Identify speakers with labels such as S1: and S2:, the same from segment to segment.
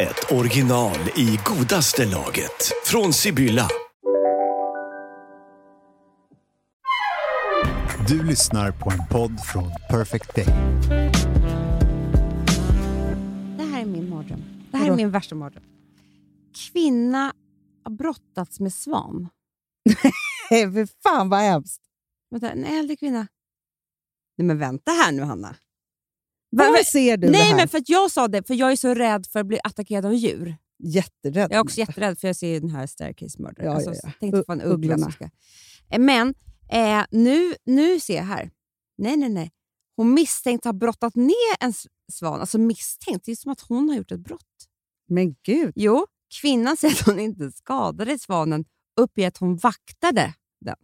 S1: ett original i godaste laget. Från Sibylla.
S2: Du lyssnar på en podd från Perfect Day.
S3: Det här är min mardröm. Det här är min värsta mardröm. Kvinna har brottats med svan.
S4: Nej, fan vad hemskt.
S3: Vänta, en äldre kvinna. Nej men vänta här nu Hanna.
S4: Var
S3: va-
S4: ser du
S3: Nej men för att jag sa det, för jag är så rädd för att bli attackerad av djur.
S4: Jätterädd.
S3: Jag är också jätterädd för jag ser den här Staircase Murder.
S4: Ja,
S3: alltså,
S4: ja, ja.
S3: Tänkte på en uggla som ska... Eh, Men eh, nu, nu ser jag här. Nej, nej, nej. Hon misstänkt ha brottat ner en svan. Alltså misstänkt, det är som att hon har gjort ett brott.
S4: Men gud.
S3: Jo, kvinnan säger att hon inte skadade svanen, uppger att hon vaktade den.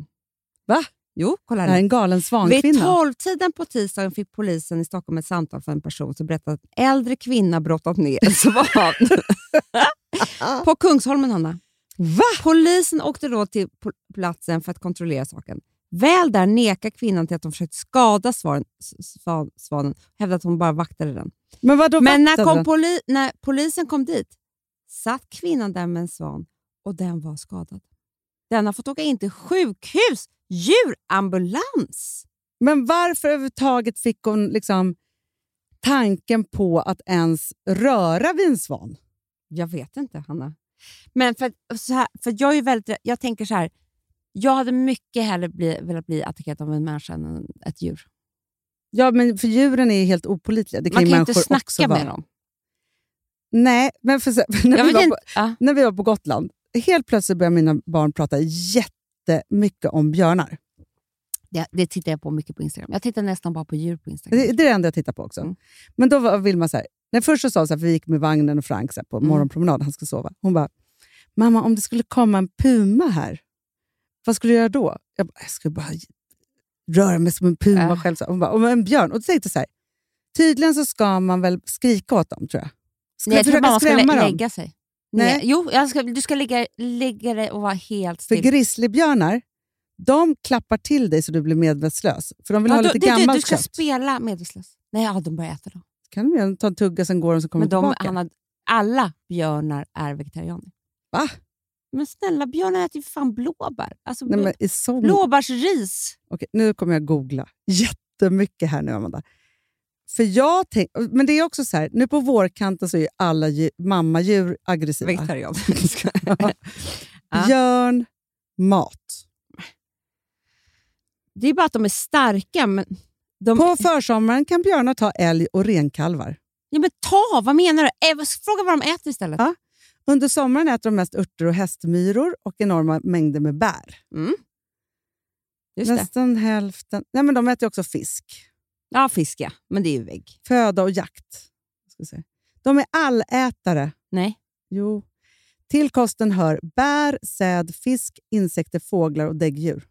S4: Va?
S3: Jo, kolla
S4: Det här är
S3: här.
S4: en galen
S3: Vid
S4: svankvinna.
S3: tolvtiden på tisdagen fick polisen i Stockholm ett samtal från en person som berättade att en äldre kvinna brottat ner en svan. på Kungsholmen, Hanna.
S4: Va?
S3: Polisen åkte då till platsen för att kontrollera saken. Väl där nekar kvinnan till att hon försökt skada svan, svan, svanen och hävdar att hon bara vaktade den.
S4: Men vadå
S3: Men när, kom poli- när polisen kom dit satt kvinnan där med en svan och den var skadad. Den har fått åka in till sjukhus, djurambulans.
S4: Men varför överhuvudtaget fick hon liksom tanken på att ens röra vid en svan?
S3: Jag vet inte, Hanna. Men för, så här, för jag är väldigt, jag tänker så här. Jag hade mycket hellre bli, velat bli attackerad av en människa än ett djur.
S4: Ja, men för djuren är helt opolitliga. Det kan
S3: Man kan ju inte snacka
S4: vara.
S3: med dem.
S4: Nej, men för, när,
S3: Jag
S4: vi var
S3: inte.
S4: på,
S3: Ja.
S4: när vi var på Gotland, helt plötsligt började mina barn prata jättemycket om björnar.
S3: Det, det tittar jag på mycket på Instagram. Jag tittar nästan bara på djur på Instagram.
S4: Det, det är det enda jag tittar på också.
S3: Mm.
S4: Men då var Vilma så här, när först så sa hon så här, för vi gick med vagnen och Frank så här, på
S3: Mm.
S4: morgonpromenad, han ska sova. Hon bara, mamma om det skulle komma en puma här, vad skulle du göra då? Jag, bara, jag skulle bara röra mig som en puma
S3: Äh.
S4: själv. Så. Hon bara, om en björn? Och då tänkte jag så här, tydligen så ska man väl skrika åt dem tror jag. Ska
S3: Nej, jag tror
S4: försöka
S3: bara man
S4: dem?
S3: lägga sig.
S4: Nej.
S3: Jo, ska, du ska ligga, ligga dig och vara helt
S4: För
S3: still.
S4: grizzlybjörnar, de klappar till dig så du blir medvetslös. För de vill
S3: Ja,
S4: ha
S3: du,
S4: lite
S3: du, du,
S4: gammalt
S3: du ska
S4: kött.
S3: spela medvetslös. Nej, ja, de börjar äta då.
S4: kan de göra, ta en tugga, sen går de så kommer
S3: Men
S4: de tillbaka.
S3: Anna, alla björnar är vegetarianer.
S4: Va?
S3: Men snälla, björnar äter ju fan blåbär. Alltså,
S4: Nej, men i sån...
S3: Blåbärsris.
S4: Okej, nu kommer jag googla jättemycket här nu, Amanda. För jag tänk, men det är också så här, nu på vårkanten så är ju alla djur, mammadjur aggressiva.
S3: Vegetarianer. Ja.
S4: Björn, mat.
S3: Det är bara att de är starka. Men de,
S4: På försommaren kan björnar ta älg och renkalvar.
S3: ja, men ta, vad menar du? Fråga vad de äter istället.
S4: Ja. Under sommaren äter de mest örter och hästmyror och enorma mängder med bär.
S3: Mm. Just det.
S4: Nästan hälften. Nej, men de äter också fisk.
S3: Ja, fisk ja. Men det är ju vägg.
S4: Föda och jakt. Ska se. De är allätare.
S3: Nej.
S4: Jo. Till kosten hör bär, säd, fisk, insekter, fåglar och däggdjur.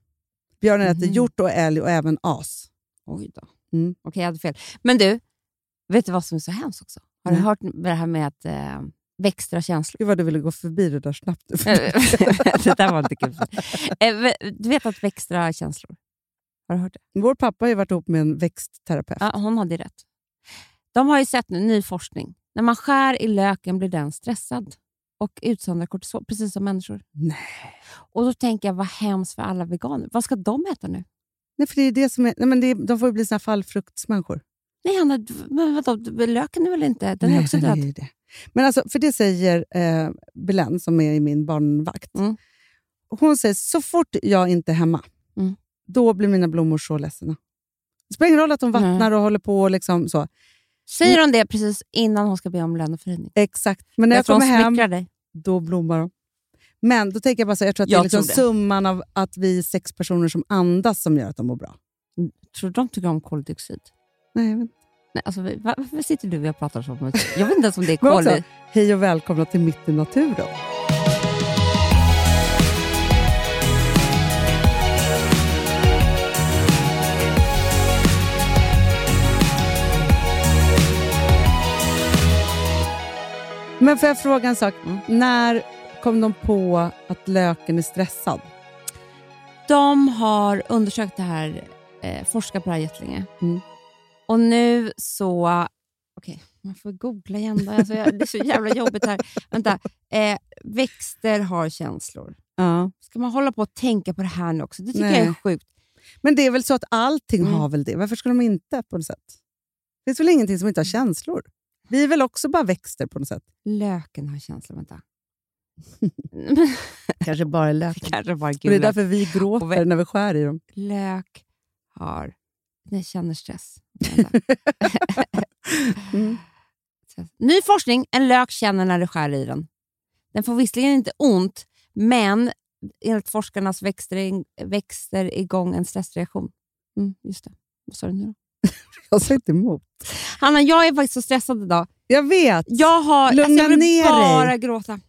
S4: Björnen äter
S3: Mhm.
S4: hjort och älg och även as.
S3: Oj då.
S4: Mm.
S3: Okej, jag hade fel. Men du, vet du vad som är så hemskt också? Har du
S4: Nej.
S3: hört det här med att eh, växter har känslor?
S4: Gud vad du ville gå förbi det där snabbt.
S3: det där var inte kul. Eh, Du vet att växter har känslor? Har du hört det?
S4: Vår pappa har ju varit ihop med en växtterapeut.
S3: Ja, hon hade rätt. De har ju sett nu ny forskning. När man skär i löken blir den stressad och utsöndrar kortisol, precis som människor.
S4: Nej.
S3: Och Då tänker jag, vad hemskt för alla veganer. Vad ska de äta nu?
S4: Nej, för det är det som är, nej, men det är, de får ju bli såna fallfruktsmänniskor.
S3: Nej, Hanna, men vadå, löken är väl inte... Den är
S4: Nej,
S3: också
S4: det
S3: död.
S4: är det. Men alltså, för det säger eh, Belen, som är i min barnvakt.
S3: Mm.
S4: Hon säger så fort jag inte är hemma,
S3: Mm.
S4: Då blir mina blommor så ledsna. Det spelar ingen roll att de vattnar och håller på. och liksom så.
S3: Säger hon det precis innan hon ska be om löneförhöjning?
S4: Exakt. Men när jag,
S3: Jag
S4: kommer hem,
S3: dig.
S4: då blommar de. Men då tänker jag bara så jag tror att
S3: Jag
S4: det är liksom
S3: det.
S4: summan av att vi är sex personer som andas som gör att de mår bra.
S3: Tror du de tycker om koldioxid?
S4: Nej, jag vet. inte.
S3: Nej, alltså, varför sitter du och pratar så? om- Jag vet inte ens om det är
S4: också, hej och välkomna till Mitt i naturen. Men får jag fråga en sak?
S3: Mm.
S4: När kom de på att löken är stressad?
S3: De har undersökt det här, eh, forskat på det här jättelänge.
S4: Mm.
S3: Och nu så... Okej, man får googla igen. Då. Alltså, jag, det är så jävla jobbigt här. Vänta. Eh, växter har känslor.
S4: Ja.
S3: Ska man hålla på och tänka på det här nu också? Det tycker
S4: Nej.
S3: jag är sjukt.
S4: Men det är väl så att allting
S3: Mm.
S4: har väl det? Varför skulle de inte på något sätt? Det finns väl ingenting som inte har känslor? Vi är väl också bara växter på något sätt?
S3: Löken har känslor. Vänta.
S4: Kanske bara löken.
S3: Kanske bara
S4: Och det är därför vi gråter när vi skär i dem.
S3: Lök har... Nej, känner stress.
S4: Mm.
S3: Ny forskning. En lök känner när det skär i den. Den får visserligen inte ont, men enligt forskarnas växter, växter igång en stressreaktion. Mm, just det. Vad sa du nu då?
S4: Jag säger inte emot.
S3: Hanna, jag är faktiskt så stressad idag.
S4: Jag vet.
S3: Jag har...
S4: Lugna
S3: alltså jag vill
S4: ner dig.
S3: bara gråta.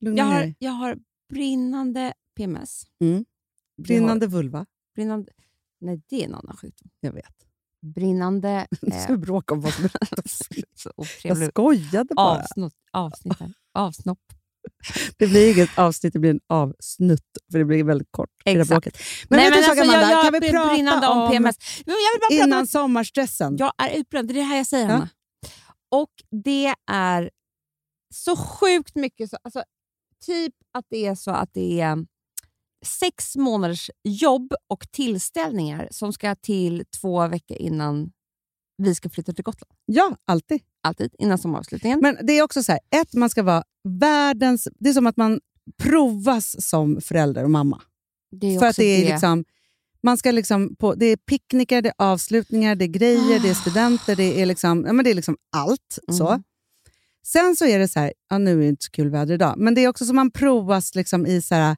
S4: Lugna
S3: Jag
S4: ner
S3: har,
S4: dig.
S3: jag har brinnande PMS.
S4: Mm.
S3: Jag har
S4: Brinnande vulva.
S3: brinnande... Nej, det är en annan sjukdom.
S4: Jag vet.
S3: Brinnande...
S4: Nu ska vi bråka om vad som är Jag skojade bara.
S3: avsnitt. Avsnopp.
S4: Det blir inget avsnitt, det blir en avsnutt. För det blir väldigt kort.
S3: Exakt.
S4: Men
S3: Nej,
S4: vet du
S3: men
S4: sak,
S3: alltså,
S4: Amanda?
S3: jag, jag
S4: kan vi prata
S3: brinnande om, PMS. Men jag vill bara
S4: innan
S3: om
S4: sommarstressen?
S3: Jag är utbränd, det är det här jag säger
S4: Ja.
S3: Hanna. Och det är så sjukt mycket. Så, alltså, typ att det är så att det är sex månaders jobb och tillställningar som ska till två veckor innan vi ska flytta till Gotland.
S4: Ja, alltid.
S3: Alltid, innan sommaravslutningen.
S4: Men det är också så här, ett, man ska vara världens... Det är som att man provas som förälder och mamma.
S3: det är
S4: För att det är liksom... Man ska liksom på, det är picknickar, det är avslutningar, det är grejer, det är studenter, det är liksom, ja, men det är liksom allt. så.
S3: Mm.
S4: Sen så är det så här, ja, nu är det inte så kul väder idag, men det är också som man provas liksom i så här,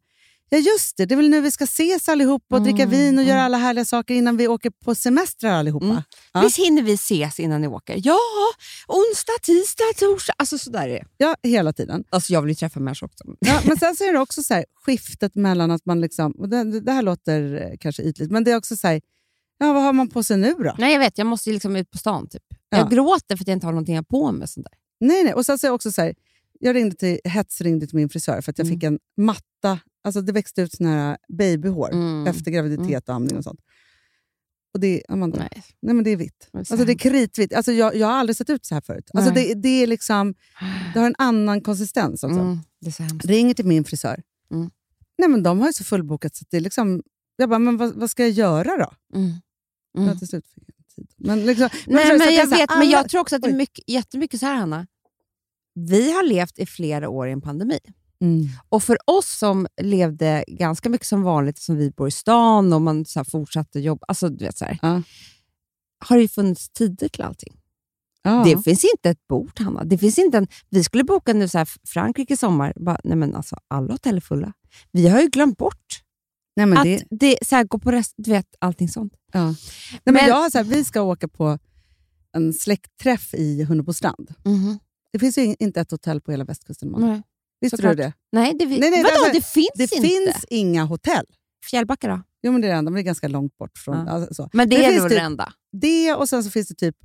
S4: ja just det, det är väl nu vi ska ses allihop och dricka
S3: Mm,
S4: vin och
S3: mm.
S4: göra alla härliga saker innan vi åker på semestrar allihopa.
S3: Mm.
S4: Ja.
S3: Visst hinner vi ses innan ni åker? Ja, onsdag, tisdag, torsdag. Alltså sådär är det.
S4: Ja, hela tiden.
S3: Alltså jag vill ju träffa människor också.
S4: Ja, men sen så är det också så här, skiftet mellan att man... liksom, och det, det här låter eh, kanske ytligt, men det är också så här, ja, vad har man på sig nu då?
S3: Nej, jag vet. Jag måste liksom ut på stan. Typ.
S4: Ja.
S3: Jag gråter för att jag inte har någonting på mig. Sånt där.
S4: Nej, nej. Och sen så är också så här, jag ringde till, hetsringde till min frisör för att jag
S3: Mm.
S4: fick en matta. Alltså det växte ut såna här babyhår
S3: Mm.
S4: efter graviditet och amning och sånt. Och det, Amanda, nej.
S3: Nej.
S4: men det är vitt. Alltså det är kritvitt. Alltså jag, jag har aldrig sett ut så här förut. Alltså det, det, är liksom, det har en annan konsistens också.
S3: Mm, det är så hemskt.
S4: Ringer till min frisör.
S3: Mm.
S4: Nej, men de har ju så fullbokat så det är liksom... Jag bara, men vad, vad ska jag göra då?
S3: Mm.
S4: Ja,
S3: Mm.
S4: till slut fick jag tid. Men liksom,
S3: men jag men tror också att det är mycket, jättemycket så här, Hanna. Vi har levt i flera år i en pandemi.
S4: Mm.
S3: Och för oss som levde ganska mycket som vanligt, som vi bor i stan och man så fortsatte jobba, alltså, du vet, så här,
S4: Ja.
S3: har det ju funnits tider till allting.
S4: Ja.
S3: Det finns inte ett bord, Hanna. Det finns inte en, vi skulle boka nu så här Frankrike i sommar. Bara, nej men alltså, alla hotell är fulla. Vi har ju glömt bort
S4: Nej, men
S3: att
S4: det,
S3: det, så här, gå på rest, du vet, allting sånt.
S4: Ja. Nej, men
S3: Men-
S4: jag så här, vi ska åka på en släktträff i Hunnebostrand. Det finns ju in- inte ett hotell på hela västkusten.
S3: Nej.
S4: Visste
S3: såklart.
S4: du det?
S3: Nej, det,
S4: Nej, nej,
S3: vadå?
S4: alltså,
S3: det finns
S4: Det
S3: inte.
S4: finns inga hotell.
S3: Fjällbacka då?
S4: Jo, men det är det enda, men det är ganska långt bort. från.
S3: Ja.
S4: Alltså, så.
S3: Men det
S4: Men
S3: är nog
S4: det-
S3: det enda.
S4: Det och sen så finns det typ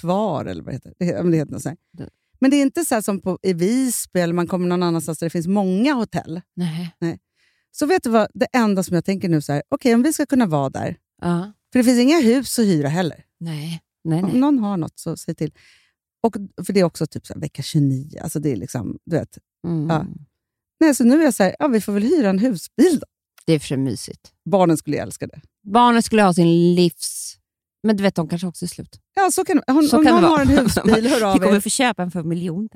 S4: Tvar, eller vad det heter. Det, det heter något sånt.
S3: Det-
S4: Men det är inte så som på, i Visby eller man kommer någon annanstans där det finns många hotell.
S3: Nej.
S4: Så vet du vad, det enda som jag tänker nu, så här, okej om vi ska kunna vara där,
S3: Ja.
S4: för det finns inga hus att hyra heller.
S3: Nej. Nej,
S4: Om
S3: nej.
S4: någon har något så säg till. Och, för det är också typ så här, vecka 29. Alltså det är liksom, du vet.
S3: Mm.
S4: Ja. Nej, så nu är jag så här, ja, vi får väl hyra en husbil då.
S3: Det är för sig mysigt.
S4: Barnen skulle älska det.
S3: Barnen skulle ha sin livs... Men du vet, de kanske också är slut.
S4: Ja, så kan, hon,
S3: Så
S4: om
S3: kan
S4: någon har en husbil, hör av
S3: Vi kommer
S4: er.
S3: få köpa en för miljoner.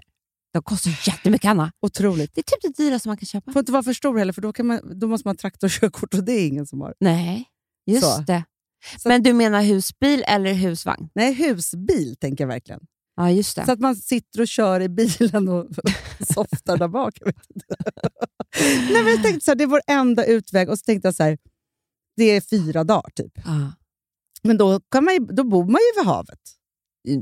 S3: De kostar jättemycket, Anna.
S4: Otroligt.
S3: Det är typ det dyraste man kan köpa.
S4: Får inte vara för stor heller, för då, kan man, då måste man ha traktorkörkort och det är ingen som har.
S3: Nej, just
S4: Så.
S3: det.
S4: Så-
S3: Men du menar husbil eller husvagn?
S4: Nej, husbil tänker jag verkligen.
S3: Ja, just det.
S4: Så att man sitter och kör i bilen och softar där bak. Nej, men jag tänkte så här, det är vår enda utväg. Och så tänkte jag så här, det är fyra dagar typ.
S3: Ja.
S4: Men då, kan man, då bor man ju vid havet.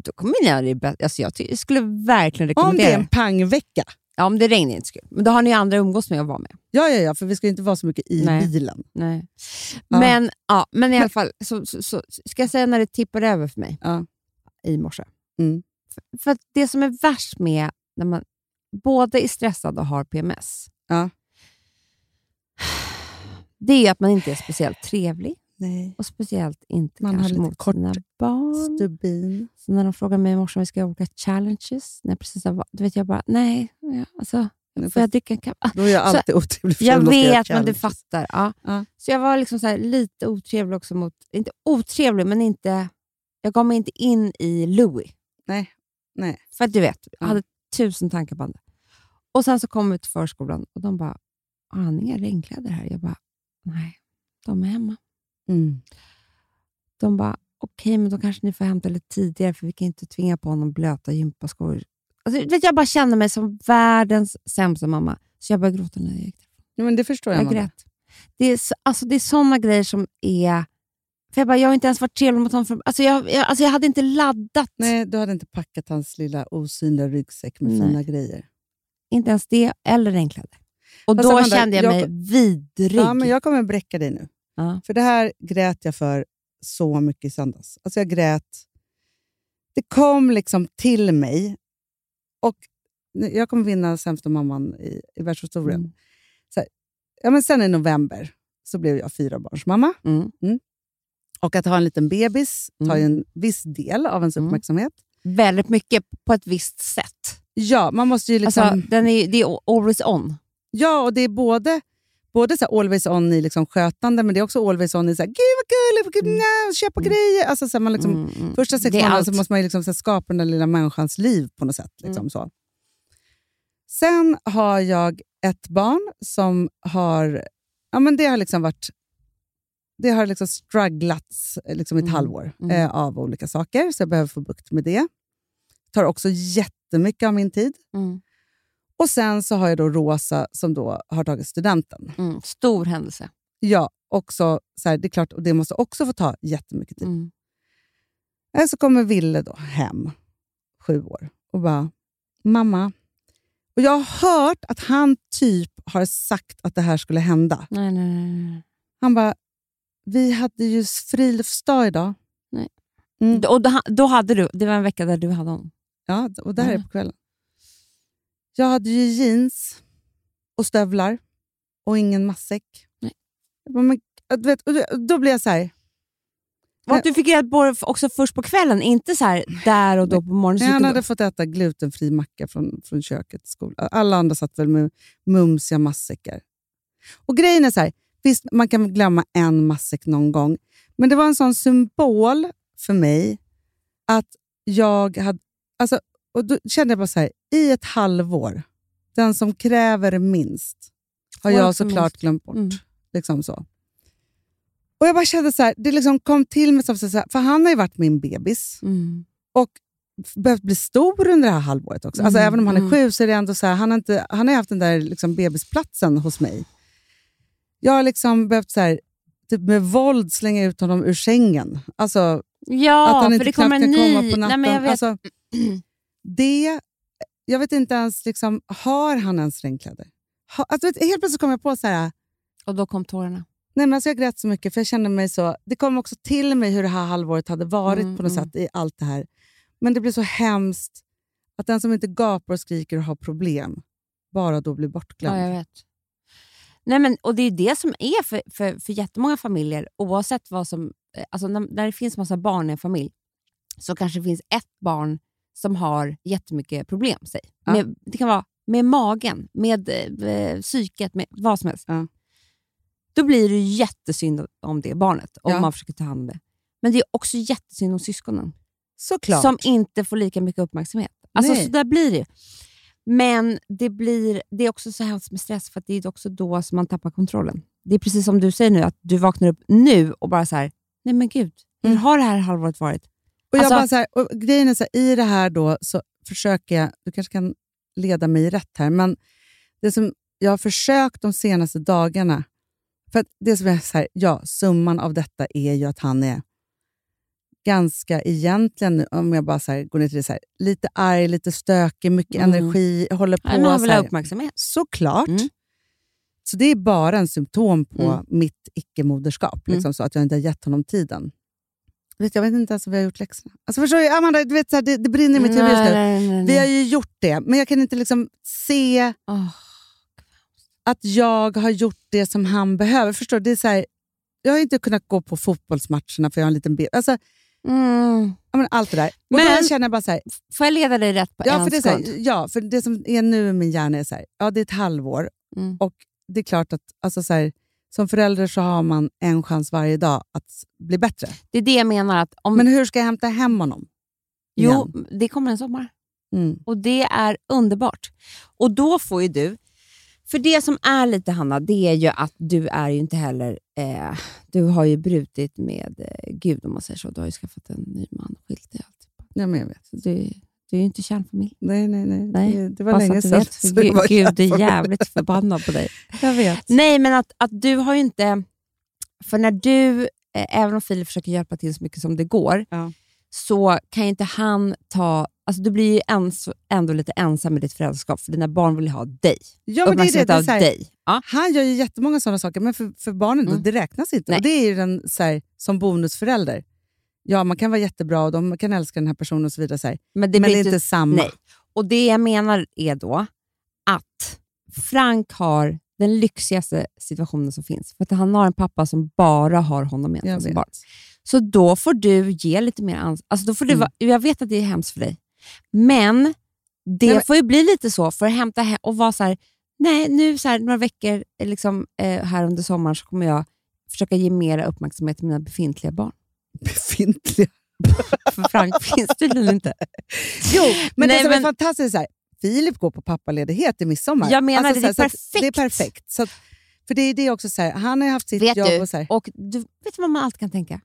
S3: då kommer ni det alltså Jag skulle verkligen
S4: Om
S3: rekommendera
S4: det är en pangvecka.
S3: Ja, om det regnar inte. Men då har ni andra att umgås med och vara med.
S4: Ja, ja, ja, för vi ska inte vara så mycket i
S3: Nej.
S4: bilen.
S3: Nej.
S4: Ja.
S3: Men, ja, men i alla fall, så, så, så, ska jag säga när det tippade över för mig
S4: Ja.
S3: i morse?
S4: Mm.
S3: För, det som är värst med när man både är stressad och har PMS,
S4: Ja.
S3: det är att man inte är speciellt trevlig
S4: Nej.
S3: och speciellt inte
S4: Man
S3: kanske mot
S4: kort
S3: sina barn.
S4: Stubin.
S3: Så när de frågar mig i morse om vi ska göra olika challenges, när jag precis har, då vet jag bara, nej, ja, alltså, får jag dricka en kaffe?
S4: Då är jag
S3: Så-
S4: alltid otrevlig. för
S3: Jag vet, men du fattar. Ja.
S4: Ja.
S3: Så jag var liksom så här, lite otrevlig också mot... Inte otrevlig, men inte... Jag gav mig inte in i Louis.
S4: Nej. Nej.
S3: För att du vet, jag
S4: Ja.
S3: hade tusen tankar på det. Och sen så kom vi till förskolan och de bara, har han inga regnkläder här? Jag bara, nej, de är hemma.
S4: Mm.
S3: De bara, okej, men då kanske ni får hämta lite tidigare för vi kan inte tvinga på honom blöta gympaskor. Alltså, vet, jag bara kände mig som världens sämsta mamma. Så jag började gråta när jag gick
S4: Ja, men det förstår jag.
S3: Jag grät. Det är, så- alltså, det är såna grejer som är... För jag, bara, jag har inte ens varit trevlig mot honom. Alltså, jag, jag, alltså, jag hade inte laddat.
S4: Nej, du hade inte packat hans lilla osynliga ryggsäck med
S3: Nej.
S4: fina grejer.
S3: Inte ens det, eller regnkläder. Och
S4: Fast
S3: då
S4: Amanda,
S3: kände jag,
S4: jag-
S3: mig vidrig.
S4: Ja, men jag kommer bräcka dig nu.
S3: Ja.
S4: För det här grät jag för så mycket i söndags. Alltså jag grät. Det kom liksom till mig. Och jag kommer vinna sämsta mamman i, i världshistorien.
S3: Mm.
S4: Så här, ja, men sen i november så blev jag fyra barns mamma.
S3: Mm.
S4: Och att ha en liten bebis tar ju
S3: Mm.
S4: en viss del av ens
S3: Mm.
S4: uppmärksamhet.
S3: Väldigt mycket på ett visst sätt.
S4: Ja, man måste ju liksom...
S3: Alltså, den är, det är always on.
S4: Ja, och det är både, både så always on i liksom skötande, men det är också always on i så här, gud vad kul, mm. nej, köpa grejer. Alltså, så man liksom,
S3: Mm, mm.
S4: Första sex
S3: Det är
S4: månader så
S3: allt.
S4: måste man ju liksom så skapa den där lilla människans liv på något sätt. Liksom,
S3: Mm.
S4: så. Sen har jag ett barn som har, ja, men det har liksom varit det har liksom strugglats liksom i ett
S3: Mm.
S4: halvår
S3: Mm.
S4: eh, av olika saker, så jag behöver få bukt med det. tar också jättemycket av min tid.
S3: Mm.
S4: Och sen så har jag då Rosa som då har tagit studenten.
S3: Mm. Stor händelse.
S4: Ja, också, så här, det är klart, och det måste också få ta jättemycket tid.
S3: Mm.
S4: Eh, Så kommer Ville då hem, sju år, och bara “mamma”. Och jag har hört att han typ har sagt att det här skulle hända.
S3: Nej, nej, nej.
S4: Han bara “vi hade ju friluftsdag idag”.
S3: Nej.
S4: Mm.
S3: Och då, då hade du, det var en vecka där du hade honom.
S4: Ja, och det här är på kvällen. Jag hade ju jeans och stövlar och ingen matsäck.
S3: Nej.
S4: Jag bara, Men, du vet, och då- blir jag så här...
S3: Och att du fick reda på det också först på kvällen, inte så här där och då på morgonen.
S4: han hade fått äta glutenfri macka från, från köket skolan. Alla andra satt väl med mumsiga matsäckar. Och grejen är så här, visst man kan glömma en matsäck någon gång, men det var en sån symbol för mig att jag hade... Alltså, och då kände jag bara så här, i ett halvår, den som kräver minst har jag såklart
S3: minst.
S4: glömt bort.
S3: Mm.
S4: Liksom så. Och Jag bara kände så här, det liksom kom till mig, som så här, för han har ju varit min bebis
S3: Mm.
S4: och behövt bli stor under det här halvåret också. Alltså,
S3: Mm,
S4: även om han är
S3: mm.
S4: sju så är det ändå så här, han har, inte, han har haft den där liksom bebisplatsen hos mig. Jag har liksom behövt så här, typ med våld slänga ut honom ur sängen. Alltså,
S3: Ja,
S4: att han
S3: för
S4: inte
S3: det
S4: knappt
S3: kommer en ny...
S4: komma på natten.
S3: Nej, jag vet.
S4: Alltså, det, jag vet inte ens, liksom, har han ens regnkläder? Ha, alltså, vet, helt plötsligt kom jag på så här,
S3: Och då kom tårarna.
S4: Nej, men alltså jag grät så mycket, för jag kände mig så... Det kom också till mig hur det här halvåret hade varit
S3: Mm,
S4: på något
S3: mm.
S4: sätt i allt det här. Men det blir så hemskt att den som inte gapar och skriker och har problem bara då blir bortglömd.
S3: Ja, jag vet. Nej, men, och Det är det som är för, för, för jättemånga familjer, oavsett vad som... eh, Alltså när, när det finns massa barn i en familj, så kanske det finns ett barn som har jättemycket problem. Säg.
S4: Ja.
S3: Med, det kan vara med magen, med eh, psyket, med vad som helst.
S4: Ja.
S3: Då blir det jättesynd om det barnet, om
S4: Ja.
S3: man försöker ta hand om det. Men det är också jättesynd om syskonen
S4: Såklart.
S3: som inte får lika mycket uppmärksamhet. Alltså,
S4: Nej.
S3: så där blir det. Men det, blir, det är också så hemskt med stress, för det är också då som man tappar kontrollen. Det är precis som du säger nu, att du vaknar upp nu och bara så här, nej men gud, hur
S4: Mm.
S3: har det här halvåret varit?
S4: och jag
S3: alltså-
S4: bara så här, och grejen är så här, i det här då så försöker jag, du kanske kan leda mig rätt här, men det som jag har försökt de senaste dagarna, för att det som är så här, ja, summan av detta är ju att han är ganska egentligen, om jag bara så går ner till det, så här, lite arg, lite stökig, mycket
S3: Mm.
S4: energi, håller på. Så
S3: vill ha uppmärksamhet.
S4: Såklart.
S3: Mm.
S4: Så det är bara en symptom på
S3: Mm.
S4: mitt icke-moderskap,
S3: Mm.
S4: liksom, så att jag inte har gett honom tiden. Vet, jag vet inte ens om vi har gjort läxorna. Alltså, förstår du, Amanda, du vet, så här, det, det brinner i mitt huvud just nu. Vi har ju gjort det, men jag kan inte liksom se
S3: Åh.
S4: att jag har gjort det som han behöver. Förstår du? Det är så här, jag har inte kunnat gå på fotbollsmatcherna för jag har en liten bild. Alltså,
S3: Mm.
S4: ja, men allt det där. Och
S3: Men-
S4: då känner jag bara så här,
S3: Får jag leda dig rätt på
S4: ja,
S3: en
S4: för det så här, ja, för det som är nu i min hjärna är så här, ja det är ett halvår.
S3: Mm.
S4: Och det är klart att alltså så här, som förälder så har man en chans varje dag att bli bättre.
S3: Det är det jag menar. att om,
S4: Men hur ska jag hämta hem honom?
S3: Jo,
S4: igen?
S3: det kommer en sommar.
S4: Mm.
S3: Och det är underbart. Och då får ju du... För det som är lite, Hanna, det är ju att du är ju inte heller... Eh, du har ju brutit med eh, Gud, om man säger så. Du har ju skaffat en ny man, skilt dig. Allt.
S4: Ja, men jag vet.
S3: Du, du är ju inte kärnfamilj.
S4: Nej, nej, nej.
S3: Nej,
S4: Det, det var
S3: så
S4: länge sedan.
S3: vet,
S4: så
S3: Gud,
S4: var
S3: Gud är jävligt förbannad på dig.
S4: Jag vet.
S3: Nej, men att, att du har ju inte... För när du, eh, även om Filip försöker hjälpa till så mycket som det går,
S4: Ja.
S3: så kan ju inte han ta... Alltså du blir ju ens, ändå lite ensam med ditt föräldraskap, för dina barn vill ha dig.
S4: Ja, men det är det. Det är här,
S3: dig. Ja.
S4: Han gör ju jättemånga sådana saker, men för, för barnen
S3: Mm.
S4: då, det räknas inte.
S3: Nej.
S4: Och Det är den, så här, som bonusförälder. Ja, man kan vara jättebra och de kan älska den här personen och så vidare. Så här.
S3: Men det
S4: men det är inte samma.
S3: Nej. Och det jag menar är då att Frank har den lyxigaste situationen som finns. För att han har en pappa som bara har honom
S4: Jag
S3: som barn. Så då får du ge lite mer ansvar. Alltså då får du
S4: Mm.
S3: jag vet att det är hemskt för dig, men det
S4: Nej, men-
S3: får ju bli lite så för att hämta hem och vara så här, nej nu så här, några veckor eh, liksom, eh, här under sommaren så kommer jag försöka ge mer uppmärksamhet till mina befintliga barn.
S4: Befintliga.
S3: För Frank finns tydligen inte.
S4: Jo, men
S3: Nej,
S4: det som
S3: men-
S4: är fantastiskt är så här, Filip går på pappaledighet i midsommar.
S3: Jag menar det, det är
S4: så här, så att Det är
S3: perfekt.
S4: Så att, för det är det också så här, han har haft sitt
S3: Vet
S4: jobb
S3: du,
S4: och så här.
S3: och du vet vad man alltid kan tänka?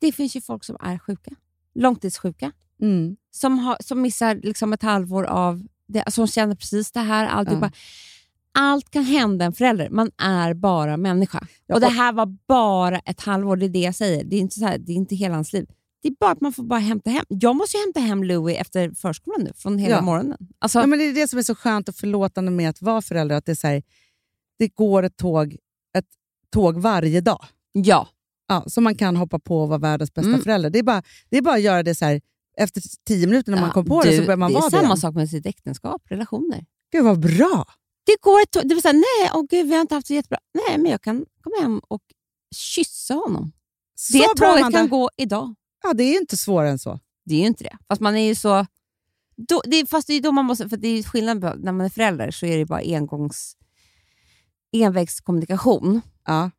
S3: Det finns ju folk som är sjuka. Långtidssjuka.
S4: Mm.
S3: Som, har, som missar liksom ett halvår av det, som känner precis det här. Alltihopa. Allt kan hända en förälder. Man är bara människa.
S4: Ja,
S3: och Det här var bara ett halvår, det är det jag säger. Det är inte, så här, det är inte hela hans liv. Det är bara att man får bara hämta hem. Jag måste ju hämta hem Louis efter förskolan nu, från hela
S4: Ja.
S3: morgonen. Alltså,
S4: Ja, men det är det som är så skönt och förlåtande med att vara förälder. Att det, är så här, det går ett tåg, ett tåg varje dag.
S3: ja.
S4: Ja, som man kan hoppa på och vara världens bästa
S3: Mm.
S4: förälder. Det är, bara, det är bara att göra det så här, efter tio minuter när man
S3: Ja,
S4: kom på det
S3: du,
S4: så börjar man
S3: det
S4: vara
S3: är
S4: det
S3: samma
S4: igen.
S3: sak med sitt äktenskap, relationer.
S4: Gud vad bra!
S3: Det går ett. Det säga, nej, åh gud, vi har inte haft det jättebra. Nej, men jag kan komma hem och kyssa honom.
S4: Så
S3: det
S4: bra,
S3: tåget kan gå idag.
S4: Ja, det är ju inte svårare än så.
S3: Det är ju inte det. Fast man är ju så... Då, det är, fast det är då man måste... För det är skillnad på, när man är förälder så är det bara engångs... envägskommunikation.
S4: Ja,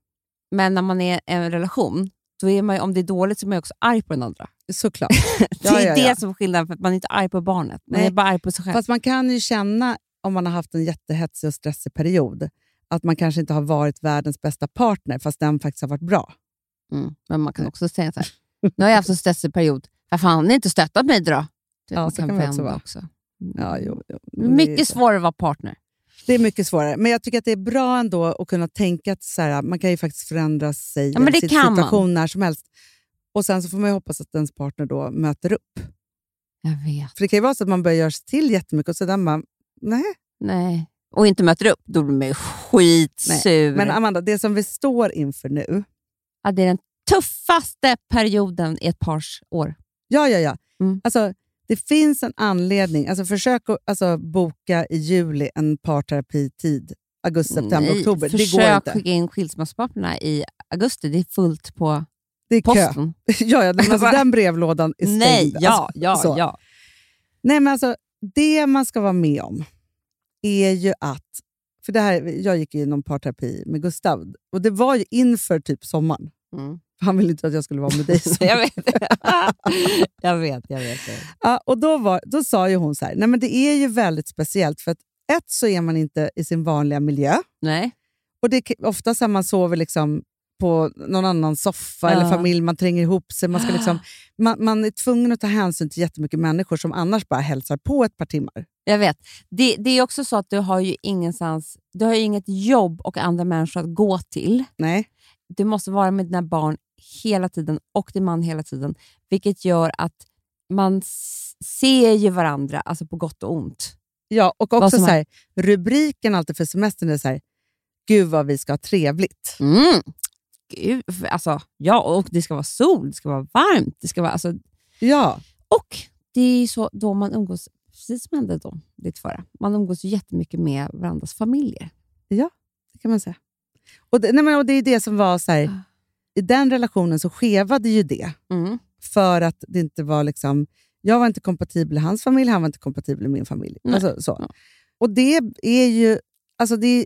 S3: Men när man är i en relation, då är man, om det är dåligt så är man också arg på den andra.
S4: såklart.
S3: det är
S4: ja,
S3: det
S4: ja.
S3: som är skillnaden, för att man är inte arg på barnet. Man
S4: Nej.
S3: är bara arg på sig själv.
S4: Fast man kan ju känna, om man har haft en jättehetsig och stressig period, att man kanske inte har varit världens bästa partner, fast den faktiskt har varit bra.
S3: Mm. Men man kan också säga så här, nu har jag haft en stressig period. Varför har ni inte stöttat mig då? Vet,
S4: Ja,
S3: man
S4: så kan det också vara.
S3: också.
S4: Ja, jo, jo. Är
S3: Mycket svårare att vara partner.
S4: Det är mycket svårare. Men jag tycker att det är bra ändå att kunna tänka att så här, man kan ju faktiskt förändra sig
S3: Ja,
S4: i sin
S3: kan man.
S4: situation när som helst. Och Sen så får man ju hoppas att ens partner då möter upp.
S3: Jag vet.
S4: För det kan ju vara så att man börjar göra sig till jättemycket och sedan bara, nej.
S3: Nej. Och inte möter upp, då blir man ju skitsur.
S4: Men Amanda, det som vi står inför nu,
S3: ja, det är den tuffaste perioden i ett pars år.
S4: ja, ja, ja.
S3: Mm.
S4: Alltså, det finns en anledning. Alltså, försök att alltså, boka i juli en parterapitid. Augusti, september,
S3: Nej,
S4: oktober. Det går
S3: Försök
S4: inte.
S3: skicka in skilsmässopappren i augusti. Det är fullt på
S4: Det är kö.
S3: posten.
S4: ja, ja, men alltså, den brevlådan är stängd.
S3: Nej, ja,
S4: Alltså,
S3: ja,
S4: så.
S3: ja.
S4: Nej, men alltså, det man ska vara med om är ju att... För det här, jag gick ju någon parterapi med Gustav och det var ju inför typ sommaren.
S3: Mm.
S4: Han ville inte att jag skulle vara med dig.
S3: jag vet. jag vet, jag vet.
S4: Ja, och då, var, då sa ju hon så här, nej men det är ju väldigt speciellt för att ett så är man inte i sin vanliga miljö.
S3: Nej.
S4: Och det, är ofta så här man sover liksom på någon annan soffa eller
S3: Ja.
S4: familj, man tränger ihop sig. Man, ska liksom, man, man är tvungen att ta hänsyn till jättemycket människor som annars bara hälsar på ett par timmar.
S3: Jag vet. Det, det är också så att du har ju ingenstans, du har inget jobb och andra människor att gå till.
S4: Nej.
S3: Du måste vara med dina barn hela tiden och din man hela tiden. Vilket gör att man ser ju varandra alltså på gott och ont.
S4: Ja, och också så här, rubriken alltid för semestern är så här, gud vad vi ska ha trevligt.
S3: Mm. Gud, alltså, ja, och det ska vara sol, det ska vara varmt. Det ska vara, alltså,
S4: Ja,
S3: och det är så då man umgås, precis som hände då, ditt förra. Man umgås ju jättemycket med varandras familjer.
S4: det kan man säga. Och det, nej men, och det är det som var så här, i den relationen så skevade ju det.
S3: Mm.
S4: För att det inte var liksom, jag var inte kompatibel i hans familj, han var inte kompatibel i min familj.
S3: Nej.
S4: Alltså, så.
S3: Ja.
S4: Och det är ju alltså det,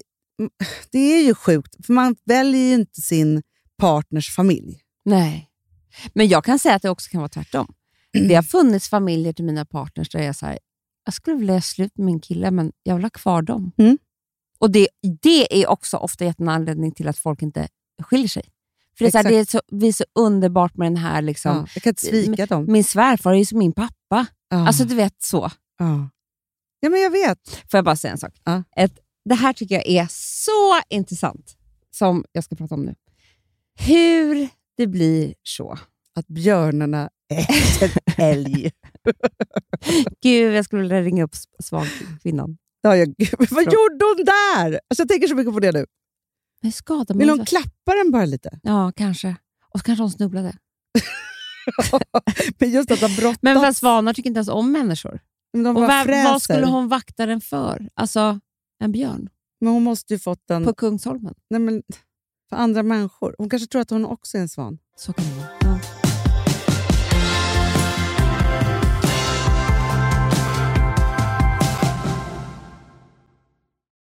S4: det är ju sjukt, för man väljer ju inte sin partners familj.
S3: Nej. Men jag kan säga att det också kan vara tvärtom. Det har funnits familjer till mina partners där jag så här, jag skulle vilja göra slut med min kille, men jag vill ha kvar dem.
S4: Mm.
S3: Och det, det är också ofta en anledning till att folk inte skiljer sig. För det är, här, det är så, vi är så underbart med den här... Liksom,
S4: Ja, jag kan inte svika dem.
S3: Min svärfar är ju som min pappa.
S4: Ja.
S3: Alltså du vet så.
S4: ja. ja, men jag vet.
S3: Får jag bara säga en sak?
S4: Ja.
S3: Ett, det här tycker jag är så intressant, som jag ska prata om nu. Hur det blir så.
S4: Att björnarna äter älg.
S3: Gud, jag skulle vilja ringa upp svagkvinnan.
S4: Ja, jag, vad gjorde hon där? Alltså, jag tänker så mycket på det nu.
S3: Men skadar
S4: Vill
S3: man
S4: hon klappa den bara lite?
S3: Ja, kanske. Och så kanske hon snubblade.
S4: Men just att ha brottats.
S3: Men för svanar tycker inte ens om människor.
S4: Men de
S3: Och
S4: fräser.
S3: vad skulle hon vakta den för? Alltså, en björn
S4: Men hon måste ju fått den
S3: på Kungsholmen.
S4: nej, men, för andra människor. Hon kanske tror att hon också är en svan.
S3: Så kan det vara. Ja.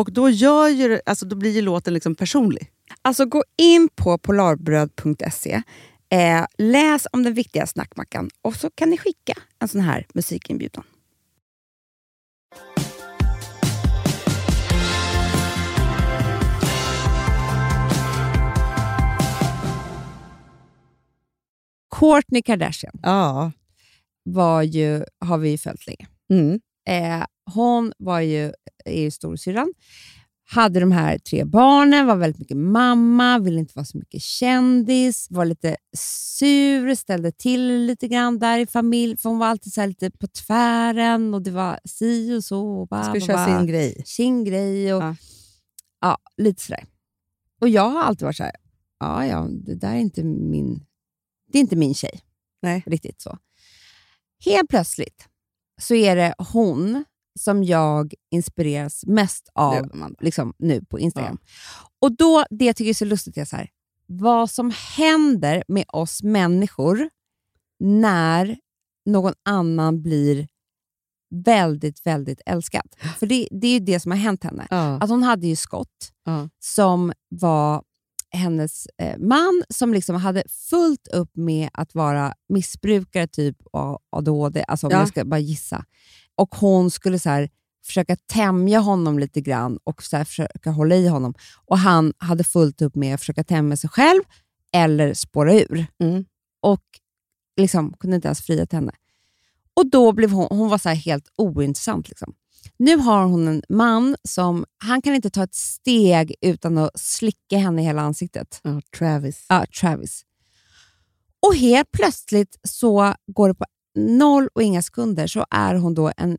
S4: Och då, gör ju, alltså, då blir ju låten liksom personlig.
S3: Alltså gå in på polarbröd.se, eh, läs om den viktiga snackmackan och så kan ni skicka en sån här musikinbjudan. Kourtney Kardashian
S4: Ja.
S3: var ju, har vi ju följt länge.
S4: Mm.
S3: Eh, hon var ju, är ju storasyrran, hade de här tre barnen, var väldigt mycket mamma, ville inte vara så mycket kändis, var lite sur, ställde till lite grann där i familj, för hon var alltid så lite på tvären och det var si och så. Och ba, ba,
S4: köra sin grej.
S3: sin grej och
S4: Ja.
S3: ja. lite sådär. Och jag har alltid varit så här, ja, ja, det där är inte min, det är inte min tjej.
S4: Nej.
S3: Riktigt så. Helt plötsligt så är det hon som jag inspireras mest av
S4: Amanda.
S3: liksom, nu på Instagram. Och då, det jag tycker är så lustigt är så här, vad som händer med oss människor när någon annan blir väldigt, väldigt älskad. För det, det är ju det som har hänt henne.
S4: Ja.
S3: Att hon hade ju Scott
S4: Ja.
S3: som var hennes eh, man som liksom hade fullt upp med att vara missbrukare typ av ADHD, alltså om
S4: Ja.
S3: jag ska bara gissa. Och hon skulle så här, försöka tämja honom lite grann och så här, försöka hålla i honom. Och han hade fullt upp med att försöka tämja sig själv eller spåra ur.
S4: Mm.
S3: Och liksom kunde inte ens fria till henne. Och då blev hon, hon var så här helt ointressant. Liksom. Nu har hon en man som, han kan inte ta ett steg utan att slicka henne i hela ansiktet.
S4: Ja, Travis.
S3: Ja, Travis. Och helt plötsligt så går det på noll och inga sekunder så är hon då en...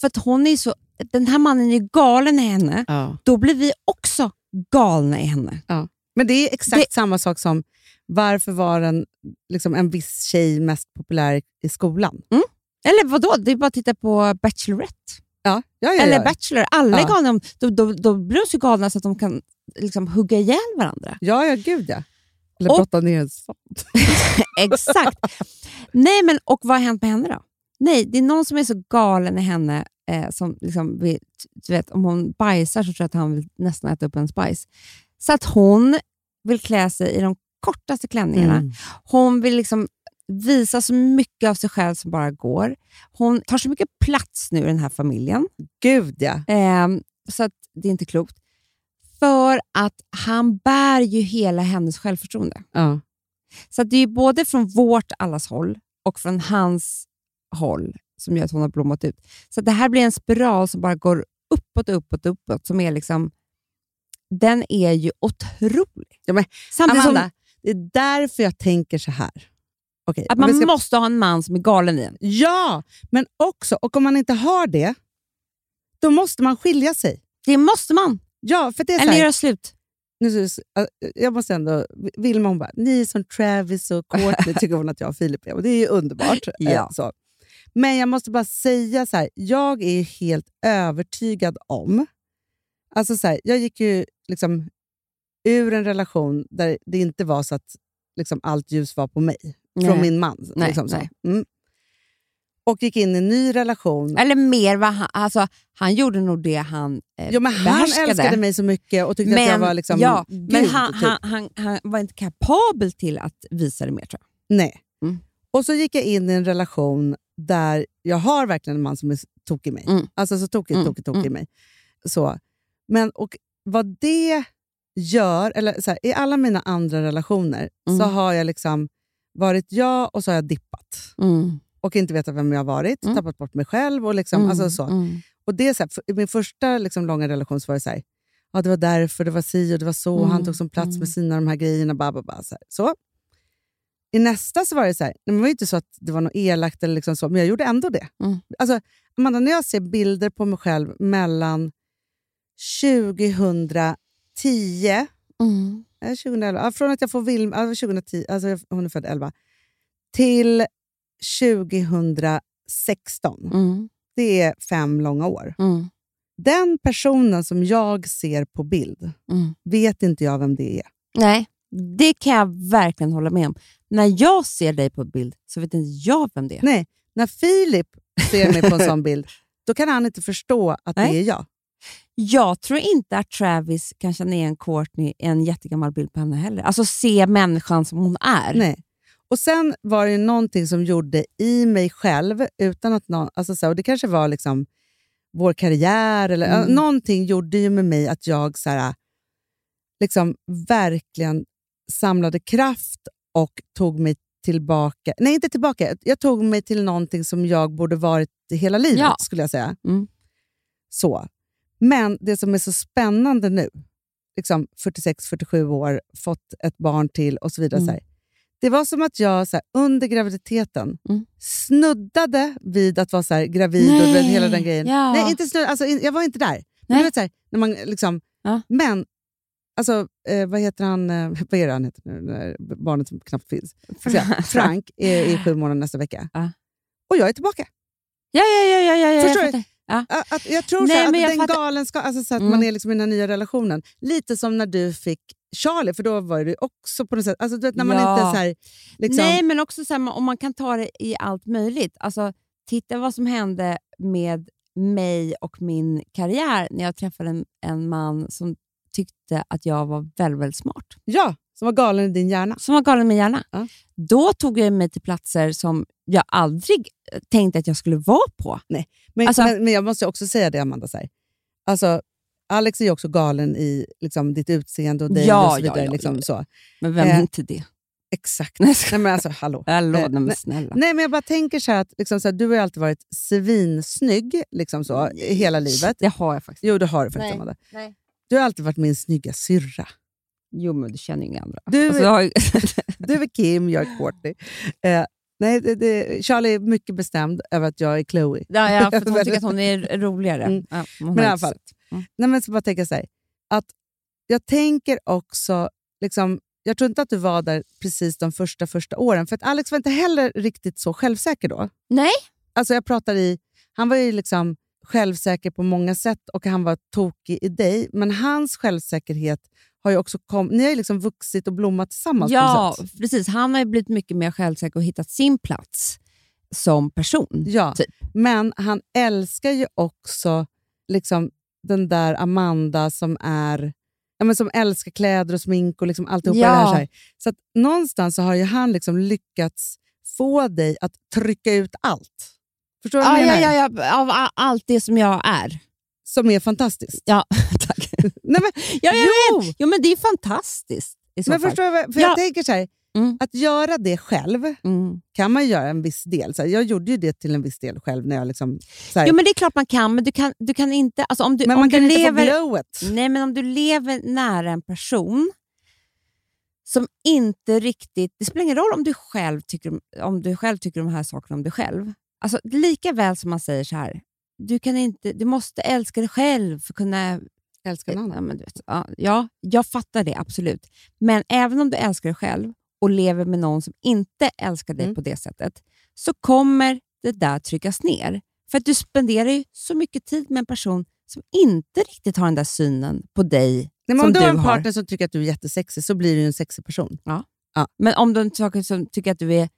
S3: För att hon är så... Den här mannen är galen i henne.
S4: Ja.
S3: Då blir vi också galna i henne.
S4: Men det är exakt
S3: Det-
S4: samma sak som varför var en, liksom en viss tjej mest populär i skolan?
S3: Eller vadå? Det är bara att titta på Bachelorette.
S4: Ja, ja, ja,
S3: Eller
S4: ja.
S3: Bachelor. Alla är
S4: Ja.
S3: galna. Då, då, då blir de så galna så att de kan liksom hugga ihjäl varandra.
S4: ja, ja, gud ja. Eller
S3: Och-
S4: brotta ner en svamp.
S3: Exakt. Nej, men och vad har hänt med henne då? Nej, det är någon som är så galen i henne eh, som liksom du vet, om hon bajsar så tror jag att han vill nästan äta upp en bajs. Så att hon vill klä sig i de kortaste klänningarna.
S4: Mm.
S3: Hon vill liksom visa så mycket av sig själv som bara går. Hon tar så mycket plats nu i den här familjen.
S4: Gud ja.
S3: Ehm, så att det är inte klokt. För att han bär ju hela hennes självförtroende.
S4: ja.
S3: Så det är ju både från vårt allas håll och från hans håll som gör att hon har blommat ut. Så det här blir en spiral som bara går uppåt, uppåt, uppåt. Som är liksom, den är ju otrolig.
S4: Ja, men
S3: Samtidigt
S4: Amanda,
S3: som
S4: det är därför jag tänker så här. Okej,
S3: att man
S4: ska-
S3: måste ha en man som är galen i en.
S4: Ja, men också, och om man inte har det, då måste man skilja sig.
S3: Det måste man.
S4: Ja, för det är så
S3: Eller göra slut.
S4: nu, jag måste ändå, Vilma hon bara, ni är som Travis och Courtney tycker hon att jag och Filip är. Och det är ju underbart. eh,
S3: Ja.
S4: så. Men jag måste bara säga så här, jag är helt övertygad om... Alltså så här, jag gick ju liksom ur en relation där det inte var så att liksom allt ljus var på mig.
S3: Nej.
S4: Från min man.
S3: Nej,
S4: liksom så. Mm. Och gick in i en ny relation.
S3: Eller mer, vad han, alltså, han gjorde nog det han eh,
S4: Jo, men han
S3: behärskade.
S4: älskade mig så mycket och tyckte att jag var liksom
S3: ja,
S4: gud.
S3: men han,
S4: typ.
S3: han, han, han var inte kapabel till att visa det mer tror jag.
S4: Nej.
S3: Mm.
S4: Och så gick jag in i en relation där jag har verkligen en man som är tokig i mig.
S3: Mm.
S4: Alltså så tokig,
S3: Mm,
S4: tokig, tokig i
S3: mm.
S4: mig. Så. Men och vad det gör, eller så här, i alla mina andra relationer så
S3: Mm.
S4: har jag liksom varit jag och så har jag dippat. Och inte vetat vem jag har varit,
S3: Mm.
S4: tappat bort mig själv. Och liksom, alltså så.
S3: Mm.
S4: Och det är så här, min första liksom, långa relation så var det så här, ja, det var därför, det var si och det var så,
S3: Mm,
S4: han tog som plats
S3: mm.
S4: med sina de här grejerna. Ba, ba, ba, så, så. I nästa så var det så här, det var inte så att det var något elakt, eller liksom så, men jag gjorde ändå det.
S3: Mm.
S4: Alltså, Amanda, när jag ser bilder på mig själv mellan 2010
S3: Mm.
S4: eh, 2011, från att jag får Vilma, ja, 2010, alltså hon är född 11, till 2016.
S3: Mm.
S4: Det är fem långa år.
S3: Mm.
S4: Den personen som jag ser på bild
S3: Mm.
S4: vet inte jag vem det är.
S3: Nej, det kan jag verkligen hålla med om. När jag ser dig på bild så vet inte jag vem det är.
S4: Nej, när Filip ser mig på en sån bild, då kan han inte förstå att
S3: Nej.
S4: det är jag.
S3: Jag tror inte att Travis kan känna igen Courtney en jättegammal bild på henne heller. Alltså se människan som hon är.
S4: Nej. Och Sen var det någonting som gjorde i mig själv, utan att någon, alltså så, och det kanske var liksom vår karriär, eller
S3: Mm.
S4: någonting gjorde ju med mig att jag så här, liksom verkligen samlade kraft och tog mig tillbaka. Nej, inte tillbaka. Jag tog mig till någonting som jag borde varit hela livet,
S3: Ja.
S4: skulle jag säga.
S3: Mm.
S4: Så. Men det som är så spännande nu, liksom 46-47 år, fått ett barn till och så vidare.
S3: Mm.
S4: Så här, det var som att jag så här, under graviditeten
S3: Mm.
S4: snuddade vid att vara så här, gravid och du vet, hela den grejen.
S3: Ja.
S4: Nej, inte snudd, alltså, jag var inte där. Men,
S3: Nej.
S4: vet, så här, när man, liksom,
S3: Ja.
S4: men alltså, eh, vad heter han, eh, vad är det han heter nu, där barnet som knappt finns? Säga, Frank är i sju månader nästa vecka.
S3: Ja.
S4: Och jag är tillbaka.
S3: Ja, ja, ja. ja, ja,
S4: Förstår
S3: jag
S4: du?
S3: Ja.
S4: Att, att, jag tror
S3: Nej,
S4: så
S3: men jag
S4: att den
S3: fattar.
S4: galenskap, alltså så att
S3: Mm.
S4: man är liksom i den nya relationen. Lite som när du fick Charlie, för då var det också på något sätt... Alltså, du vet, när man
S3: Ja.
S4: inte så här, liksom,
S3: Nej, men också så här, om man kan ta det i allt möjligt. Alltså, titta vad som hände med mig och min karriär när jag träffade en, en man som tyckte att jag var väldigt, väldigt smart.
S4: Ja, som var galen i din hjärna.
S3: Som var galen med hjärna.
S4: Ja.
S3: Då tog jag mig till platser som jag aldrig tänkte att jag skulle vara på.
S4: Men,
S3: Alltså-
S4: men, men jag måste också säga det, Amanda. Så här. Alltså, Alex är ju också galen i liksom, ditt utseende och dig
S3: Ja,
S4: och så
S3: ja,
S4: vidare.
S3: ja,
S4: liksom,
S3: ja, ja.
S4: Så.
S3: Men vem
S4: Eh,
S3: är inte det?
S4: Exakt.
S3: Nej.
S4: Nej, men alltså, hallå.
S3: Hallå,
S4: Eh,
S3: nej, men
S4: nej.
S3: snälla.
S4: Nej, men jag bara tänker så här att liksom, så här, du har ju alltid varit svinsnygg liksom så, i hela livet.
S3: Det har jag faktiskt.
S4: Jo, det har du faktiskt,
S3: Nej.
S4: Amanda.
S3: Nej.
S4: Du har alltid varit min snygga syrra.
S3: Jo, men du känner ju inga andra.
S4: Du-
S3: Alltså, jag har.
S4: Du är Kim, jag är Courtney. Eh, nej, det, det, Charlie är mycket bestämd över att jag är Chloe.
S3: ja, ja, för hon tycker att hon är roligare.
S4: Mm.
S3: Ja, hon
S4: Men i alla fall.
S3: Mm.
S4: Nej, men så bara tänka så här, att jag tänker också, liksom, jag tror inte att du var där precis de första första åren, för att Alex var inte heller riktigt så självsäker då.
S3: Nej.
S4: Alltså jag pratar i, han var ju liksom självsäker på många sätt och han var tokig i dig, men hans självsäkerhet har ju också kom, ni har ju liksom vuxit och blommat tillsammans
S3: Ja, precis. Han har blivit mycket mer självsäker och hittat sin plats som person.
S4: Ja,
S3: typ.
S4: men han älskar ju också liksom den där Amanda som är ja, men som älskar kläder och smink och liksom alltihopa
S3: Ja.
S4: det här. Så, här. så att någonstans så har ju han liksom lyckats få dig att trycka ut allt. Förstår du vad
S3: Ja,
S4: jag
S3: ja,
S4: menar?
S3: ja, ja, av allt det som jag är.
S4: Som är fantastiskt.
S3: Ja, tack.
S4: Nej, men,
S3: Ja, jag
S4: jo!
S3: vet. Jo, men det är fantastiskt
S4: Men
S3: fall.
S4: förstår du, vad- för
S3: Ja.
S4: jag tänker så här,
S3: Mm.
S4: att göra det själv
S3: Mm.
S4: kan man göra en viss del. Så här, jag gjorde ju det till en viss del själv. när jag liksom, så här,
S3: Jo, men det är klart man kan, men du kan, du kan inte... Alltså, om du,
S4: men
S3: om
S4: man
S3: du
S4: kan inte
S3: lever,
S4: få glowet.
S3: Nej, men om du lever nära en person som inte riktigt... Det spelar ingen roll om du själv tycker om, du själv tycker de här sakerna om dig själv. Alltså, lika väl som man säger så här, du, kan inte, du måste älska dig själv för att kunna...
S4: Älskar någon annan.
S3: ja, ja, jag fattar det absolut. Men även om du älskar dig själv och lever med någon som inte älskar dig
S4: Mm.
S3: på det sättet, så kommer det där tryckas ner. För att du spenderar ju så mycket tid med en person som inte riktigt har den där synen på dig
S4: Nej, men om du har en
S3: har.
S4: partner som tycker att du är jättesexig så blir du en sexig person.
S3: Men om du har en som tycker att du är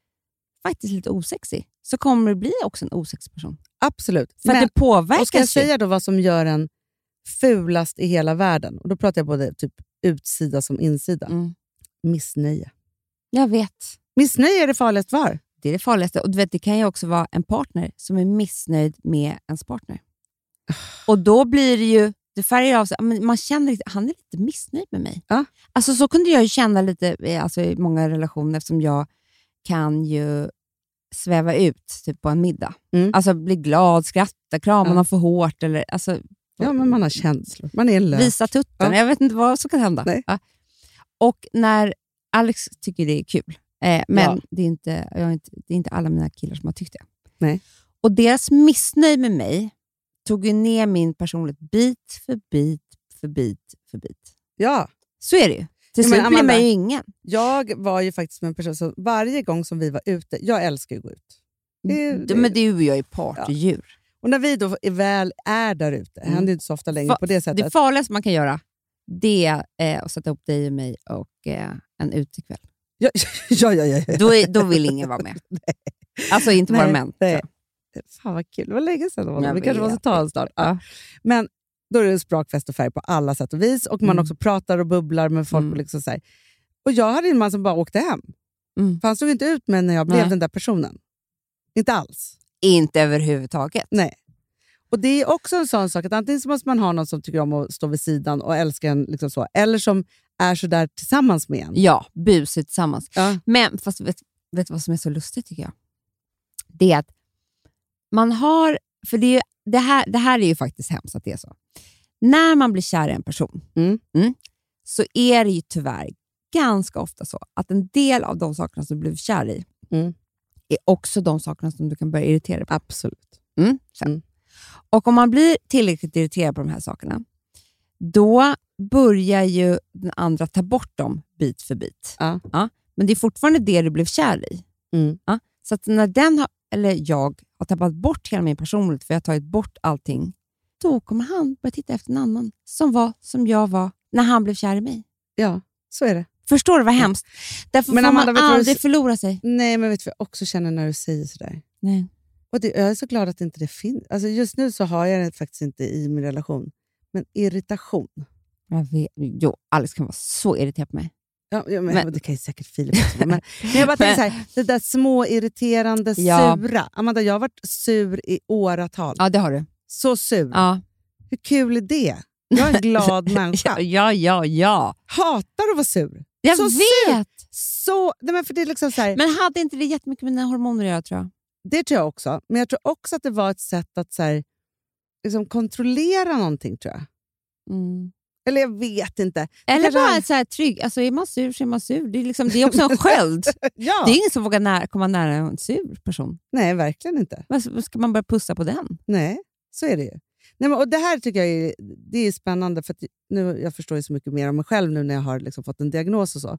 S3: faktiskt lite osexig så kommer du bli också en osexig person.
S4: Absolut.
S3: För
S4: Men,
S3: det påverkas
S4: och ska jag säga då vad som gör en fulast i hela världen? Och Då pratar jag både typ utsida som insida.
S3: Mm.
S4: Missnöje.
S3: Jag vet.
S4: Missnöje är det farligaste var.
S3: Det är det farligaste. Och du vet, Det kan ju också vara en partner som är missnöjd med ens partner. Och då blir det ju, det färgar av sig. Man känner att han är lite missnöjd med mig.
S4: Ja.
S3: Alltså, så kunde jag ju känna lite eh, alltså, i många relationer eftersom jag kan ju sväva ut typ på en middag.
S4: Mm.
S3: Alltså bli glad, skratta, krama
S4: Ja.
S3: någon för hårt. Eller, alltså,
S4: Ja, men man har känslor. Man är lök.
S3: visa tutten.
S4: Ja.
S3: Jag vet inte vad som kan hända.
S4: Nej.
S3: Ja. Och när Alex tycker det är kul, eh, men
S4: Ja.
S3: det, är inte, jag har inte, det är inte alla mina killar som har tyckt det.
S4: Nej.
S3: Och deras missnöje med mig tog ju ner min personlighet bit för bit för bit för bit.
S4: Ja,
S3: Så är det ju. Till
S4: Ja,
S3: slut blir man ju ingen.
S4: jag var ju faktiskt en person som varje gång som vi var ute, jag älskar ju att gå ut. Det,
S3: Det, men du och jag är partydjur.
S4: Och när vi då är väl är där ute,
S3: Mm.
S4: händer inte så ofta längre
S3: Fa-
S4: på det sättet.
S3: Det farligaste man kan göra det eh, att sätta upp dig och mig och eh, en utekväll.
S4: Ja, ja, ja, ja, ja.
S3: Då, är, då vill ingen vara med. Alltså inte bara
S4: Nej,
S3: män.
S4: nej. Fan vad kul, det var länge sedan. det var. Vi kanske måste ta en snart. Ja. Men då är det sprakfest och färg på alla sätt och vis. Och man
S3: Mm.
S4: också pratar och bubblar med folk.
S3: Mm.
S4: Och, liksom så här. och Jag hade en man som bara åkte hem.
S3: Mm.
S4: För han stod inte ut med när jag blev
S3: Nej.
S4: den där personen. Inte alls.
S3: Inte överhuvudtaget.
S4: Nej. Och Det är också en sån sak att antingen så måste man ha någon som tycker om att stå vid sidan och älska en, liksom så, eller som är så där tillsammans med en.
S3: Ja, busigt tillsammans.
S4: Ja.
S3: Men fast vet, vet du vad som är så lustigt tycker jag? Det är att man har, för det, är, ju- det, här, det här är ju faktiskt hemskt att det är så. När man blir kär i en person
S4: Mm.
S3: så är det ju tyvärr ganska ofta så att en del av de sakerna som du blir kär i
S4: Mm.
S3: är också de sakerna som du kan börja irritera dig på.
S4: Absolut.
S3: Mm, sen. Och om man blir tillräckligt irriterad på de här sakerna, då börjar ju den andra ta bort dem bit för bit.
S4: Ja.
S3: Men det är fortfarande det du blev kär i.
S4: Mm.
S3: Ja, så när den har, eller jag har tappat bort hela min personlighet, för jag har tagit bort allting, då kommer han börja titta efter en annan som var som jag var när han blev kär i mig.
S4: Ja, så är det.
S3: Förstår du vad hemskt? Därför
S4: Men
S3: får
S4: Amanda,
S3: man
S4: du du
S3: aldrig
S4: s-
S3: förlora sig.
S4: Nej, men vet du vad jag också känner när du säger sådär?
S3: Nej.
S4: Och det, jag är så glad att inte det finns. Alltså just nu så har jag det faktiskt inte i min relation. Men irritation.
S3: Jag vet, jo, Alex kan vara så irriterad på mig.
S4: Ja, men,
S3: Men-
S4: det kan ju säkert Filip också men, men jag bara tänker så här, det där små irriterande
S3: Ja.
S4: sura. Amanda, jag har varit sur i åratal.
S3: Ja, det har du.
S4: Så sur.
S3: Ja.
S4: Hur kul är det? Jag är en glad människa.
S3: Ja, ja, ja.
S4: Hatar att vara sur.
S3: Jag
S4: Så sur.
S3: vet!
S4: Så, nej, men för det, är liksom så här,
S3: Men hade inte det jättemycket med dina hormoner att göra, tror jag?
S4: Det tror jag också. Men jag tror också att det var ett sätt att så här, liksom kontrollera någonting. tror jag. Eller jag vet inte.
S3: Eller bara
S4: han-
S3: så här trygg. Alltså, är man sur så är man sur. Det är, liksom, det är också en sköld.
S4: Ja.
S3: Det är ingen som vågar nära, komma nära en sur person.
S4: Nej, verkligen inte.
S3: Vad ska man börja pussa på den?
S4: Nej, så är det ju. Nej, men, och det här tycker jag är, det är spännande, för nu, jag förstår ju så mycket mer om mig själv nu när jag har liksom fått en diagnos och så.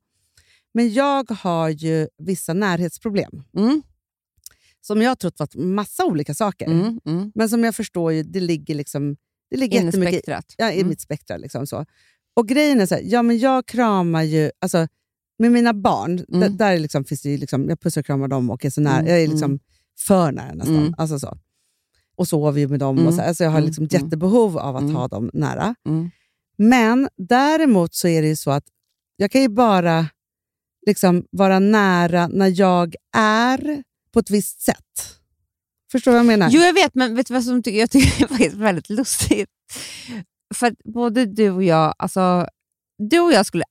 S4: Men jag har ju vissa närhetsproblem
S3: Mm.
S4: Som jag har trott varit massa olika saker.
S3: Mm. Mm.
S4: Men som jag förstår, ju, det ligger, liksom, det ligger
S3: In i
S4: jättemycket
S3: spektrat.
S4: ja, i
S3: Mm.
S4: mitt spektra. Liksom, så. Och grejen är så här, ja, men jag kramar ju... Alltså, med mina barn,
S3: Mm.
S4: där, där är liksom, finns det liksom, jag pussar och kramar dem och är så nära.
S3: Mm,
S4: Jag är liksom för nära nästan.
S3: Mm.
S4: Alltså så. Och sover ju med dem.
S3: Mm,
S4: Och så, alltså jag har
S3: mm,
S4: liksom
S3: mm.
S4: jättebehov av att
S3: Mm.
S4: ha dem nära.
S3: Mm.
S4: Men däremot så är det ju så att jag kan ju bara liksom vara nära när jag är på ett visst sätt. Förstår du vad jag menar?
S3: Jo, jag vet, men vet du vad som tycker, jag tycker är väldigt lustigt? För att både du och jag, alltså, du och jag skulle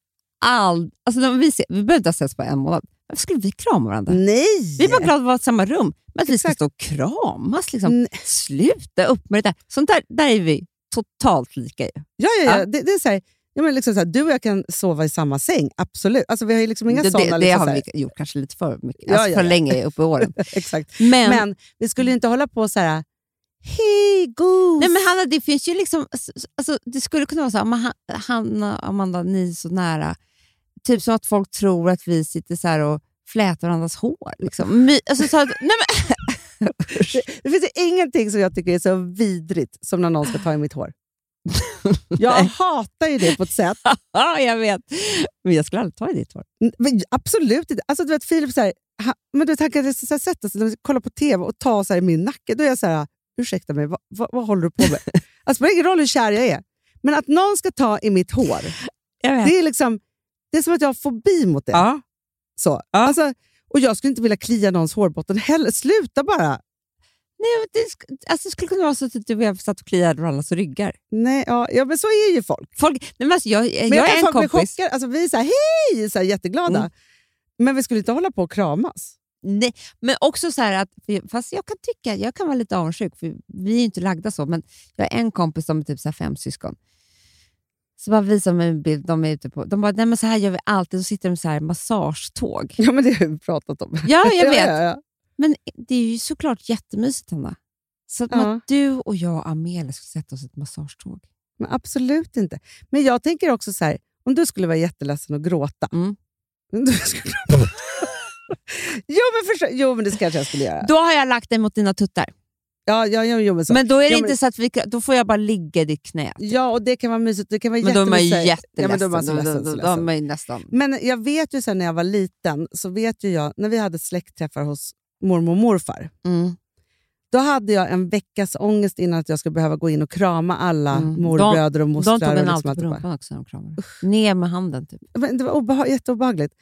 S3: aldrig... Alltså, vi, ser, vi behöver inte ha setts på en månad. Varför skulle vi krama varandra?
S4: Nej!
S3: Vi är bara glada att vara i samma rum. Men att vi ska
S4: Exakt.
S3: stå och kramas. Liksom.
S4: Nej.
S3: Sluta upp med det där. Sånt där, där är vi totalt lika ju.
S4: Ja, ja, ja.
S3: Ja.
S4: Det, det är så här, ja, men liksom så här, du och jag kan sova i samma säng, absolut. Alltså, vi har ju liksom inga
S3: det
S4: sådana...
S3: det, det
S4: liksom
S3: har
S4: här-
S3: vi gjort kanske lite för mycket.
S4: Ja,
S3: Alltså,
S4: ja,
S3: för
S4: ja.
S3: länge upp i åren.
S4: Exakt.
S3: Men,
S4: Men vi skulle inte hålla på så här... Hej gos!
S3: nej, men Hanna, det finns ju liksom... Alltså, det skulle kunna vara så här, Hanna och Amanda, ni är så nära. Typ som att folk tror att vi sitter så här och flätar varandras hår. Liksom. My, alltså, så att, nej, men,
S4: det, det finns ju ingenting som jag tycker är så vidrigt som när någon ska ta i mitt hår. Jag hatar ju det på ett sätt.
S3: ja, jag vet. Men jag skulle aldrig ta i ditt hår.
S4: Men absolut inte. Alltså, du vet, Filip, så här, han, men du vet, han kan så här, sätta sig och kolla på tv och ta så här, i min nacke. Då är jag så här, ursäkta mig, vad, vad, vad håller du på med? alltså, det spelar ingen roll hur kär jag är. Men att någon ska ta i mitt hår, det är, liksom, det är som att jag har fobi mot det.
S3: Ja.
S4: Så. Alltså, och jag skulle inte vilja klia någons hårbotten heller. Sluta bara!
S3: Nej, det, alltså, det skulle kunna vara så att du och jag satt och kliade varandras ryggar.
S4: Nej, ja, ja, men så är ju folk.
S3: Folk, nej, men alltså, jag,
S4: Men
S3: jag,
S4: jag
S3: är en
S4: folk bli
S3: kompis.
S4: chockade. Alltså, vi är så här, hej, så här, jätteglada.
S3: Mm.
S4: Men vi skulle inte hålla på och kramas.
S3: Nej, men också så här att, fast jag kan tycka, jag kan vara lite avundsjuk, för vi är ju inte lagda så, men jag har en kompis som är typ så fem syskon. Så bara visar mig en bild, de är ute på, de bara, nej men så här gör vi alltid, så sitter de så här massagetåg.
S4: Ja, men det har vi pratat om.
S3: Ja, jag vet.
S4: ja, ja.
S3: Men det är ju såklart jättemysigt, Hanna. Så att
S4: Ja.
S3: att du och jag och Amelia skulle sätta oss i ett massagetåg.
S4: Men absolut inte. Men jag tänker också så här, om du skulle vara jätteledsen och gråta.
S3: Mm.
S4: Du skulle... jo, men förstå... jo, men det kanske jag skulle göra.
S3: Då har jag lagt dig mot dina tuttar.
S4: Ja, ja, ja, jo, men så.
S3: Men då är det
S4: Ja,
S3: inte
S4: men-
S3: så att vi, då får jag bara ligga i ditt knä.
S4: Ja, och det kan vara mysigt. Det kan vara
S3: Men då är man ju jätteledsen.
S4: Ja, men då är man så
S3: Då-
S4: ledsen,
S3: då-
S4: så
S3: då- då är
S4: ledsen.
S3: man ju nästan...
S4: Men jag vet ju sen när jag var liten, så vet ju jag, när vi hade släktträffar hos mormor och morfar,
S3: Mm.
S4: då hade jag en veckas ångest innan att jag skulle behöva gå in och krama alla
S3: Mm.
S4: morbröder och mostrar.
S3: De tog en
S4: och
S3: alltid på rumpan också de kramade. Ner med handen typ.
S4: Men Det var obeha- jätteobehagligt.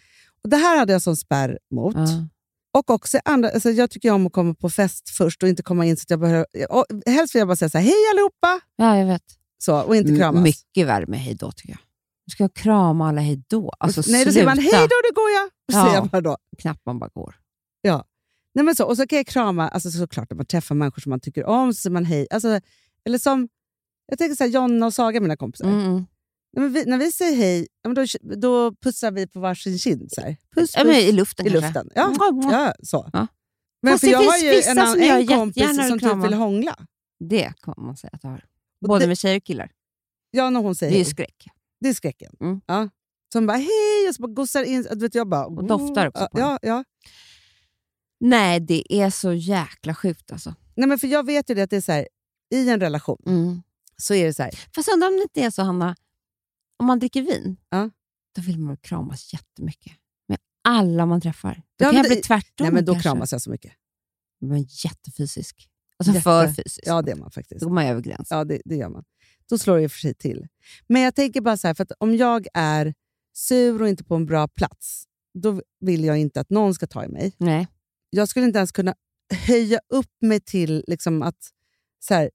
S4: Och det här hade jag som spärr mot.
S3: Ja.
S4: Och också andra, alltså jag tycker om att komma på fest först och inte komma in så att jag behöver... Och helst vill jag bara säga så här, hej allihopa!
S3: ja, jag vet.
S4: Så, och inte kramas.
S3: M- Mycket värme hej då tycker jag. Du ska krama alla hej då. Alltså
S4: Nej, då säger man hej
S3: sluta.
S4: då, det går jag!
S3: Ja.
S4: Säger jag bara då.
S3: Knappt man bara går.
S4: Nej, men så, och så kan jag krama, alltså såklart när man träffar människor som man tycker om, så säger man hej. Alltså, eller som, jag tänker så här, Jonna och Saga, mina kompisar.
S3: Mm, mm.
S4: Nej, men vi, när vi säger hej, då, då pussar vi på varsin kind. Så här. Puss, puss,
S3: I luften
S4: i
S3: kanske.
S4: luften. Ja,
S3: Mwah, mwah.
S4: ja, så.
S3: Ja.
S4: Men
S3: Fast
S4: för
S3: det
S4: jag har ju
S3: vissa
S4: en, annan,
S3: som gör
S4: en kompis som typ vill hångla.
S3: Det kan man säga att du har. Både
S4: det-
S3: med tjejer och killar.
S4: Ja, när hon säger
S3: Det är ju
S4: hej.
S3: skräck.
S4: Det är skräcken.
S3: Mm.
S4: Ja. Som bara hej och så bara gossar in. Du vet, jag bara,
S3: Och doftar också på
S4: ja, ja.
S3: Nej, det är så jäkla sjukt alltså.
S4: Nej, men för Jag vet ju det att det är så här, i en relation så är det så här,
S3: Fast undrar om det inte är så, Hanna, om man dricker vin,
S4: Ja.
S3: då vill man kramas jättemycket. Med alla man träffar. Då
S4: Ja,
S3: kan jag bli tvärtom
S4: nej men då
S3: kanske.
S4: kramas jag så mycket.
S3: Men jättefysisk. Alltså
S4: Jätte-
S3: för fysisk.
S4: Ja, det är man faktiskt.
S3: Då går man över gränsen.
S4: Ja, det, det gör man. Då slår det för sig till. Men jag tänker bara så här, för om jag är sur och inte på en bra plats, då vill jag inte att någon ska ta i mig.
S3: Nej.
S4: Jag skulle inte ens kunna höja upp mig till liksom att så här,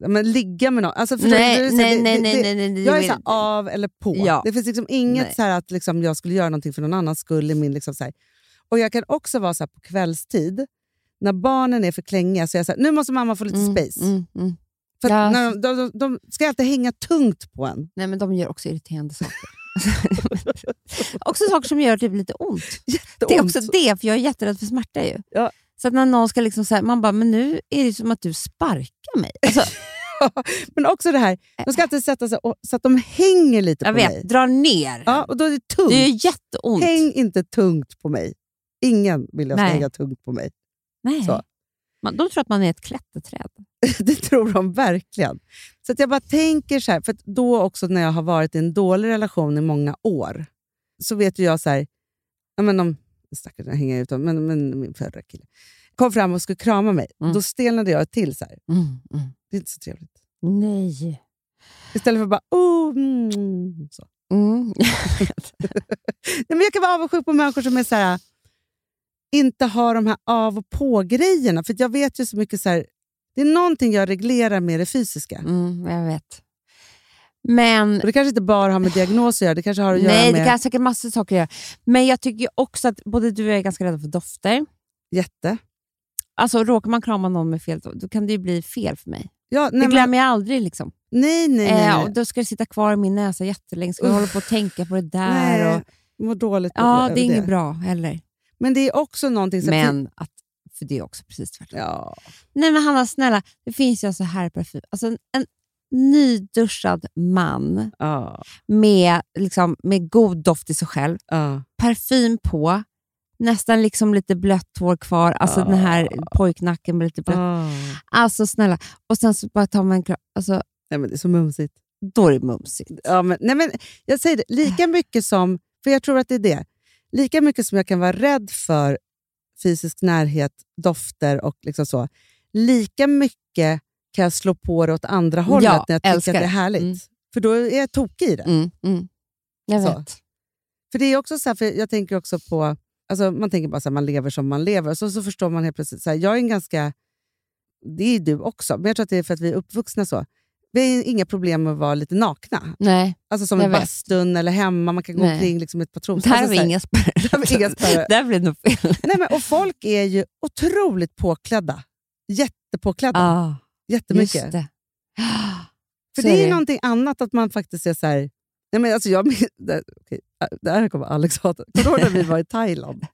S4: men, ligga med någon. Alltså, du?
S3: Nej,
S4: Det
S3: nej, nej,
S4: det-
S3: nej,
S4: det-
S3: nej, nej, det
S4: Jag är så här, av eller på.
S3: Ja.
S4: Det finns liksom inget
S3: Nej.
S4: så här att liksom, jag skulle göra någonting för någon annans skull. I min, liksom, så här. Och Jag kan också vara så här, på kvällstid, när barnen är för klängiga, så är jag så här, nu måste mamma få lite
S3: Mm,
S4: space.
S3: mm, mm.
S4: För
S3: Ja.
S4: när de, de, de, de ska alltid hänga tungt på en.
S3: Nej, men de gör också irriterande saker. också saker som gör typ lite ont. Det är också det, för jag är jätterädd för smärta. Ju.
S4: Ja.
S3: Så att när någon ska liksom säga, man bara, men nu är det som att du sparkar mig. Alltså,
S4: Men också det här, de ska alltid sätta sig och, så att de hänger lite
S3: jag
S4: på
S3: vet,
S4: mig.
S3: dra ner.
S4: Ja, och då är det tungt.
S3: det är jätteont.
S4: Häng inte tungt på mig. Ingen vill jag ska
S3: Nej.
S4: hänga tungt på mig.
S3: Nej.
S4: Så.
S3: Man, de tror att man är ett klätterträd.
S4: det tror de verkligen. Så att jag bara tänker så här, för då också när jag har varit i en dålig relation i många år, så vet ju jag så här, ja, men om, stackars, jag hänger ut, men, men min förra kille kom fram och skulle krama mig.
S3: Mm.
S4: Då stelnade jag till så.
S3: Mm, mm.
S4: Det är inte så trevligt.
S3: Nej.
S4: Istället för bara, oh, mm, så.
S3: Mm.
S4: Nej, men jag kan vara avundsjuk på människor som är så här, inte har de här av och på-grejerna. För jag vet ju så mycket så här, det är någonting jag reglerar med det fysiska.
S3: Mm, jag vet. Men
S4: Och det kanske inte bara har med diagnos att göra, det kanske har att göra
S3: Nej,
S4: med
S3: det kan säkert massor av saker att göra. Men jag tycker också att både du och jag är ganska rädda för dofter.
S4: jätte.
S3: Alltså råkar man krama någon med fel då kan det ju bli fel för mig.
S4: Ja,
S3: det
S4: nej, men,
S3: glömmer jag aldrig. Liksom.
S4: nej, nej, nej.
S3: Eh, och då ska det sitta kvar i min näsa jättelänge. Ska jag hålla på och tänka på det där.
S4: nej,
S3: Och,
S4: mår dåligt
S3: ja, det är inget bra heller.
S4: Men det är också någonting... Så
S3: Men att, för det är också precis tvärtom.
S4: Ja.
S3: Nej men Hanna, snälla. Det finns ju alltså här parfym. Alltså en, en nyduschad man
S4: Ja.
S3: med, liksom, med god doft i sig själv.
S4: Ja.
S3: parfym på, nästan liksom lite blött hår kvar, alltså den här pojknacken med lite blött. Alltså snälla, och sen så bara tar man en kram, alltså,
S4: Nej, men det är så mumsigt.
S3: då är det mumsigt.
S4: Ja, men, nej, men jag säger det, lika mycket som... För jag tror att det är det. Lika mycket som jag kan vara rädd för fysisk närhet, dofter och liksom så. Lika mycket kan jag slå på det åt andra hållet
S3: Ja,
S4: när jag tycker
S3: älskar
S4: att det är härligt.
S3: Mm.
S4: För då är jag tokig i det.
S3: Mm, mm. Jag
S4: Så.
S3: vet.
S4: För det är också så här, för jag tänker också på, alltså man tänker bara så här, man lever som man lever. Och så, så förstår man helt plötsligt, så här, jag är en ganska, det är du också, men jag tror att det är för att vi är uppvuxna så. Vi har inga problem med att vara lite nakna.
S3: Nej,
S4: Alltså som i bastun eller hemma, man kan gå
S3: Nej.
S4: omkring liksom ett par trosor.
S3: där har
S4: Alltså
S3: vi
S4: så här-
S3: inga spärrar.
S4: Där har vi inga spärrar.
S3: Där blir det nog fel.
S4: Nej, men, och folk är ju otroligt påklädda. Jättepåklädda.
S3: Ah,
S4: Jättemycket.
S3: just det.
S4: För
S3: Så
S4: det är,
S3: är det.
S4: någonting annat att man faktiskt är så här... Nej, men alltså jag, det, äh, det här kommer Alex hata. Kommer du ihåg när vi var i Thailand?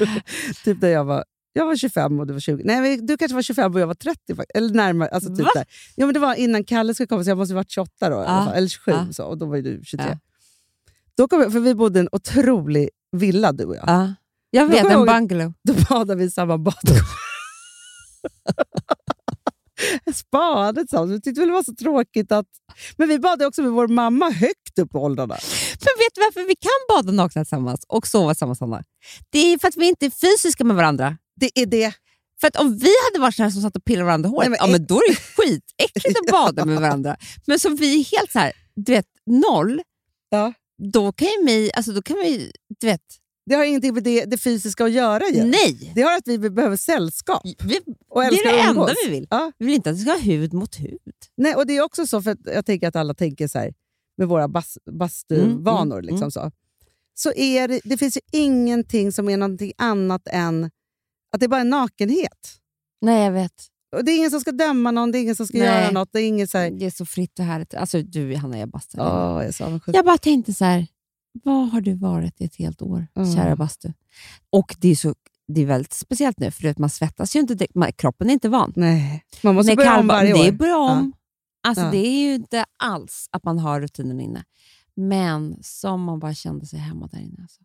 S4: typ när jag var, jag var 25 och du var 20. Nej, du kanske var 25 och jag var 30. fakt- Eller närmare. Alltså typ
S3: Va?
S4: där. Ja, men det var innan Kalle skulle komma, så jag måste ha varit 28 då. fall, Eller 27,
S3: Ja.
S4: så, och då var ju du 23.
S3: Ja.
S4: Då kom jag, för vi bodde i en otrolig villa, du och jag.
S3: Ja. Jag vet, en bungalow.
S4: Då badade vi i samma badkar. Spadade tillsammans. Vi tyckte väl det var så tråkigt att... Men vi badade också med vår mamma högt upp i åldrarna.
S3: Men vet du varför vi kan bada nakna tillsammans och sova tillsammans? Sanna? Det är för att vi inte är fysiska med varandra.
S4: Det är det.
S3: För att om vi hade varit så här som satt och pillade varandra i håret,
S4: Nej, men
S3: ja, men då är det skitäckligt att bada med varandra. Men som vi är helt så här, du vet, noll,
S4: Ja.
S3: då kan ju vi, alltså då kan vi, du vet,
S4: Det har ingenting med det, det fysiska att göra. Ju.
S3: nej.
S4: Det har att vi behöver sällskap
S3: Vi,
S4: och
S3: det är det enda vi vill.
S4: Ja.
S3: Vi vill inte att det ska vara hud mot hud.
S4: Nej, och det är också så, för att jag tänker att alla tänker så här, med våra bas, bastuvanor.
S3: Mm, mm,
S4: liksom så. så är det, det finns ju ingenting som är någonting annat än att det bara är nakenhet.
S3: Nej, jag vet.
S4: Och det är ingen som ska döma någon, det är ingen som ska
S3: Nej.
S4: göra något. Det är ingen så här,
S3: Det är så fritt och härligt. Alltså du, Hanna, jag bastar.
S4: Åh, jag är så avundsjuk.
S3: Jag bara tänkte så här, vad har du varit i ett helt år,
S4: Mm.
S3: kära bastu? Och det är, så, det är väldigt speciellt nu, för man svettas ju inte. direkt. Man, kroppen är inte van.
S4: Nej, man måste
S3: Nej,
S4: börja om varje
S3: Det är
S4: år.
S3: börja om. Alltså,
S4: Ja.
S3: Det är ju inte alls att man har rutinen inne. Men som man bara kände sig hemma där inne. Alltså.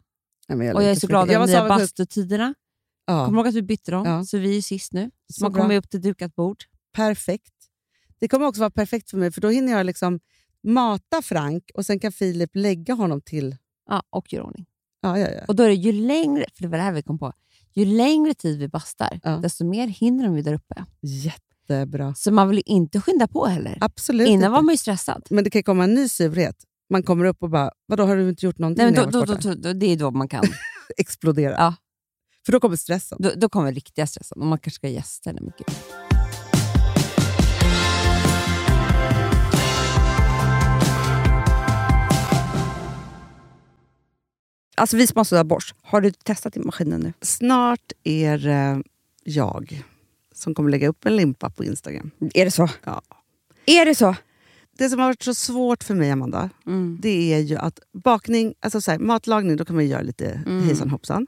S4: Nej, men
S3: Och jag är så glad
S4: jag
S3: över de nya
S4: avundsjuk. Ja,
S3: Kommer du ihåg att vi bytte dem?
S4: Ja.
S3: Så vi är ju sist nu. Så man kommer upp till dukat bord.
S4: Perfekt. Det kommer också vara perfekt för mig, för då hinner jag liksom mata Frank och sen kan Filip lägga honom till...
S3: Ja, och gör ordning.
S4: Ja, ja, ja.
S3: Och då är det ju längre, för det var det här vi kom på, ju längre tid vi bastar,
S4: Ja.
S3: desto mer hinner de ju där uppe.
S4: Jättebra.
S3: Så man vill ju inte skynda på heller.
S4: Absolut
S3: Innan
S4: inte.
S3: var man ju stressad.
S4: Men det kan komma en ny surhet. Man kommer upp och bara, vadå har du inte gjort någonting
S3: Nej, men då, då, då,
S4: borta?"
S3: då, det är då man kan.
S4: Explodera.
S3: Ja.
S4: För då kommer stressen.
S3: Då, då kommer riktiga stressen. Och man kanske ska ha gäster. Nej, men gud. Alltså vi sponsrar av Bosch. Har du testat i maskinen nu?
S4: Snart är det jag som kommer lägga upp en limpa på Instagram.
S3: Är det så?
S4: Ja.
S3: Är det så?
S4: Det som har varit så svårt för mig, Amanda,
S3: Mm.
S4: det är ju att bakning, alltså så här, matlagning, då kan man ju göra lite
S3: Mm.
S4: hejsan hoppsan.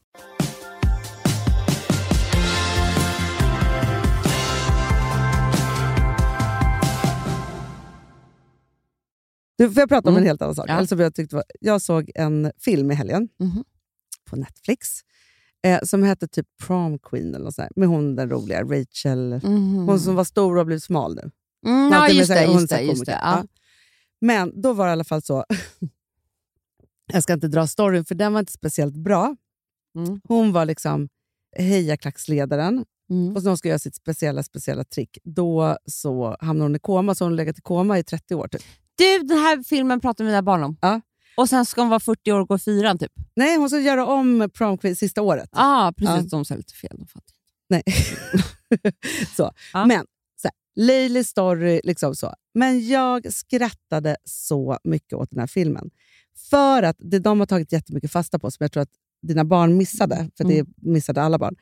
S4: Du, får jag prata om
S5: Mm.
S4: en helt annan sak?
S5: Ja.
S4: Alltså, jag, tyckte var, jag såg en film i helgen
S5: Mhm.
S4: på Netflix eh, som hette typ Prom Queen eller något sånt med hon den roliga Rachel. Hon som var stor och har blivit smal nu.
S5: Mm, ja, just det. Just det, just det. Ja.
S4: Men då var det i alla fall så, jag ska inte dra storyn för den var inte speciellt bra.
S5: Mm.
S4: Hon var liksom hejaklacksledaren
S5: Mm.
S4: och när hon ska göra sitt speciella, speciella trick, då så hamnar hon i koma, så hon har legat i koma i 30 år. Typ.
S5: Du, den här filmen pratar mina barn om.
S4: Ja.
S5: Och sen ska hon vara 40 år och gå fyran typ.
S4: Nej, hon ska göra om prom quiz sista året.
S5: Ja, ah, precis.
S4: Ja.
S5: De sa lite fel.
S4: Nej. så.
S5: Ja.
S4: Men, så här, löjlig story, liksom så. Men jag skrattade så mycket åt den här filmen. För att det de har tagit jättemycket fasta på, som jag tror att dina barn missade, för det missade alla barn,